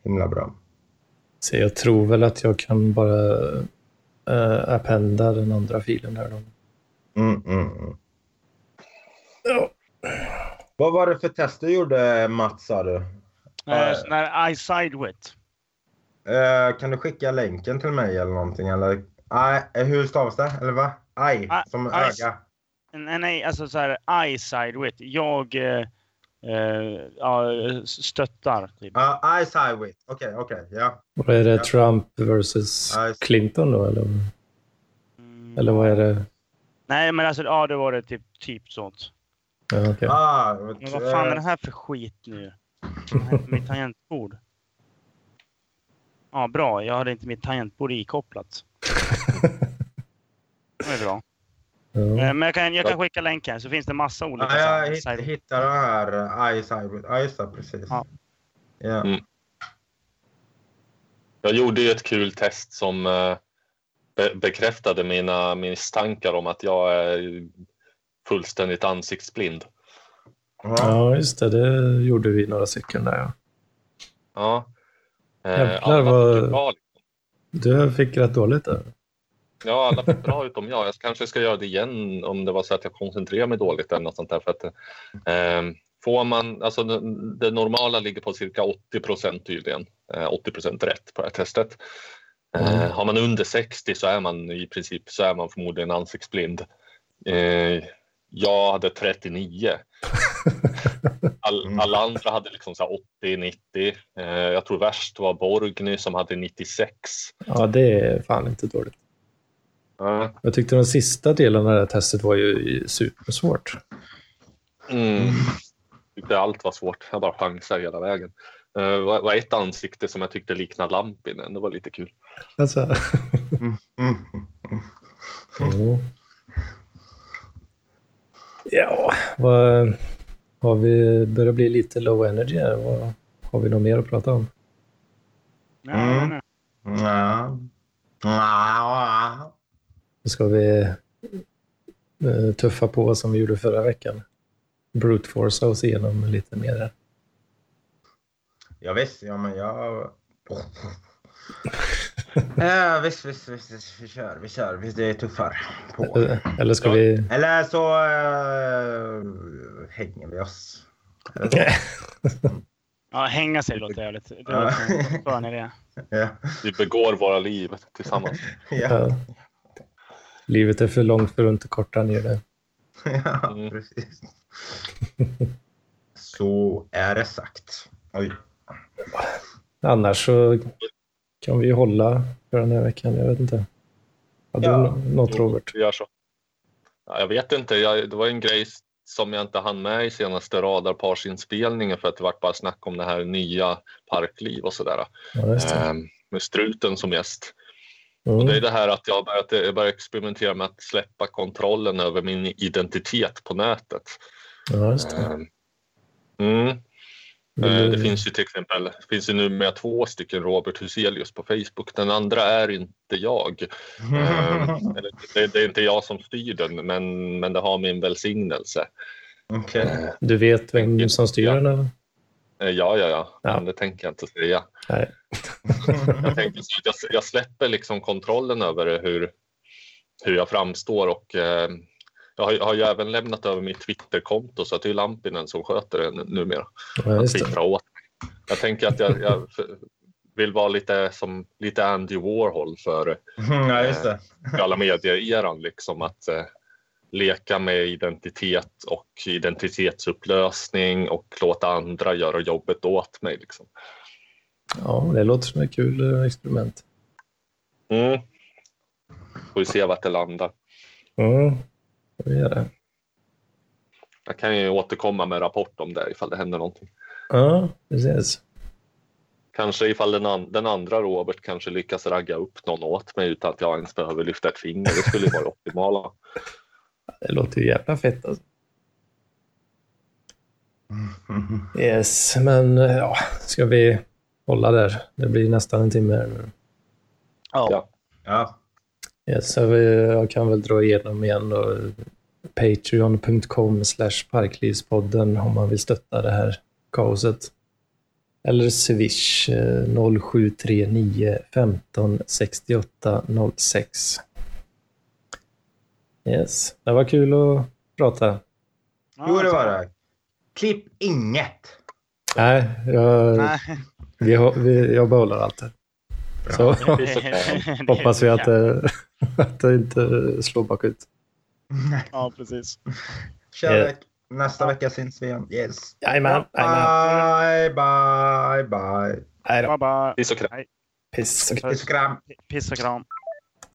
S3: himla bra.
S2: Jag tror väl att jag kan bara uh, appenda den andra filen här då.
S3: Mm, mm, mm.
S2: Ja.
S3: Vad var det för test du gjorde, Mats? Sa du?
S1: Eh, sån här eye side with.
S3: Eh, kan du skicka länken till mig eller någonting? Eller? Eh, hur stavas det? Eller vad? Aj,
S1: Ah,
S3: som
S1: aj.
S3: öga.
S1: Nej, nej, alltså så här eye side with. Jag eh, ja, stöttar. Typ.
S3: I side with. Okej, okej. ja.
S2: Och är det
S3: Ja.
S2: Trump versus Clinton då? Eller,
S1: Mm.
S2: eller vad är det?
S1: Nej, men alltså ja, det var det typ, typ sånt.
S2: Ja, okej.
S3: Ah,
S1: Men vad fan är det här för skit nu? Mitt tangentbord. Ja, bra. Jag hade inte mitt tangentbord ikopplat. Det är bra.
S2: Ja.
S1: Eh, Men jag kan, jag kan skicka länken så finns det massa olika.
S3: Ja, jag hitt, hittade den här I side with. Ja, just det. Precis.
S1: Ja.
S3: Ja.
S6: Mm. Jag gjorde ju ett kul test som eh, be bekräftade mina misstankar om att jag är fullständigt ansiktsblind.
S3: Ja.
S2: just det. Det gjorde vi några stycken där. Ja.
S6: Ja. Eh,
S2: Jävlar, vad-. Du fick rätt dåligt där.
S6: Ja, alla fick bra utom jag. Jag kanske ska göra det igen om det var så att jag koncentrerar mig dåligt eller något sånt där. För att, eh, får man, alltså det, normala ligger på cirka 80 procent tydligen. Eh, 80 procent rätt på det här testet. Eh,
S2: Mm.
S6: har man under 60 så är man i princip så är man förmodligen ansiktsblind. Eh, jag hade 39. All, alla andra hade liksom så här 80, 90. Eh, jag tror värst var Borgny som hade 96.
S2: Ja, det är fan inte dåligt.
S6: Ja.
S2: Jag tyckte den sista delen av det här testet var ju supersvårt.
S6: Mm. Tyckte allt var svårt. Jag bara chansade hela vägen. Eh, Det var var ett ansikte som jag tyckte liknade Lampinen. Det var lite kul.
S2: Alltså.
S3: Mm. Mm.
S2: Jo. Ja, vad, har vi börjat bli lite low energy här? Vad, har vi något mer att prata om?
S1: Nej,
S3: Mm.
S1: nej,
S3: Ja. Ja.
S2: Nu ska vi eh, tuffa på som vi gjorde förra veckan. Brute force oss igenom lite mer. här.
S3: Ja, visst. Ja, men jag... Ja, visst, visst, visst, visst. Vi kör, vi kör. Visst, det är tuffare på.
S2: Eller ska vi...
S3: Eller så äh, hänger vi oss.
S1: Ja, hänga sig låter jävligt. Det som en skön idé.
S3: Ja.
S6: Vi begår våra liv tillsammans.
S3: Ja.
S2: Livet är för långt för att inte korta ner det.
S3: ja,
S6: Mm.
S3: precis. Så är det sagt. Oj.
S2: Annars så kan vi hålla för den här veckan. Jag vet inte. Hade
S3: Ja.
S2: du nå- något Robert?
S6: Vi gör så. Ja, jag vet inte. Jag, det var en grej som jag inte hann med i senaste radarparsinspelningen för att det var bara snack om det här nya parkliv och sådär.
S2: Ja.
S6: Ehm, med struten som gäst. Och det är
S2: Mm.
S6: det här att jag börjat, jag börjar experimentera med att släppa kontrollen över min identitet på nätet.
S2: Ja, just det.
S6: Eh, Mm.
S2: Du-
S6: Det finns ju till exempel, det finns ju nu med två stycken Robert Huselius på Facebook. Den andra är inte jag. Eh, eller, det, det är inte jag som styr den, men, men det har min välsignelse. Eh,
S2: Du vet vem som styr
S6: Ja.
S2: den?
S6: Eh, Ja, ja, ja,
S2: Ja.
S6: men det tänker jag inte säga.
S2: Nej.
S6: Jag, tänker så att jag, jag släpper liksom kontrollen över hur, hur jag framstår och eh, jag har, jag har ju även lämnat över mitt Twitterkonto så att det är Lampinen som sköter det numera.
S2: Ja,
S6: att åt mig. Jag tänker att jag, jag vill vara lite som lite Andy Warhol för
S3: Ja, just det.
S6: alla medier-eran. Liksom, att eh, leka med identitet och identitetsupplösning och låta andra göra jobbet åt mig. Liksom.
S2: Ja, det låter som ett kul eh, experiment.
S6: Mm. Får vi se vart det landar.
S2: Mm. Det gör det.
S6: Jag kan ju återkomma med rapport om det ifall det händer någonting.
S2: Ja, precis.
S6: Kanske ifall den, an- den andra Robert kanske lyckas ragga upp någon åt mig utan att jag ens behöver lyfta ett finger. Det skulle ju vara det optimala.
S2: Det låter ju jävla fett alltså. Yes, men ja, ska vi hålla där? Det blir nästan en timme här nu.
S1: Ja.
S6: Ja.
S3: Ja.
S2: Yes, så vi, jag kan väl dra igenom igen då. Patreon.com slash Parklivspodden om man vill stötta det här kaoset. Eller Swish eh, 0739 15 68 06. Yes, det var kul att prata.
S3: Jo, det var det. Klipp inget.
S2: Nej, jag,
S1: Nej.
S2: vi, vi, jag behåller allt här. Så hoppas vi att det, att det inte slår bakut.
S1: Ja, precis.
S3: Kärlek. Nästa vecka syns vi igen. Yes.
S2: Jajamän.
S3: Bye, bye, bye.
S2: Hej då.
S1: Bye, bye.
S6: Piss och kram.
S2: Piss.
S3: Och kram.
S1: Piss och kram.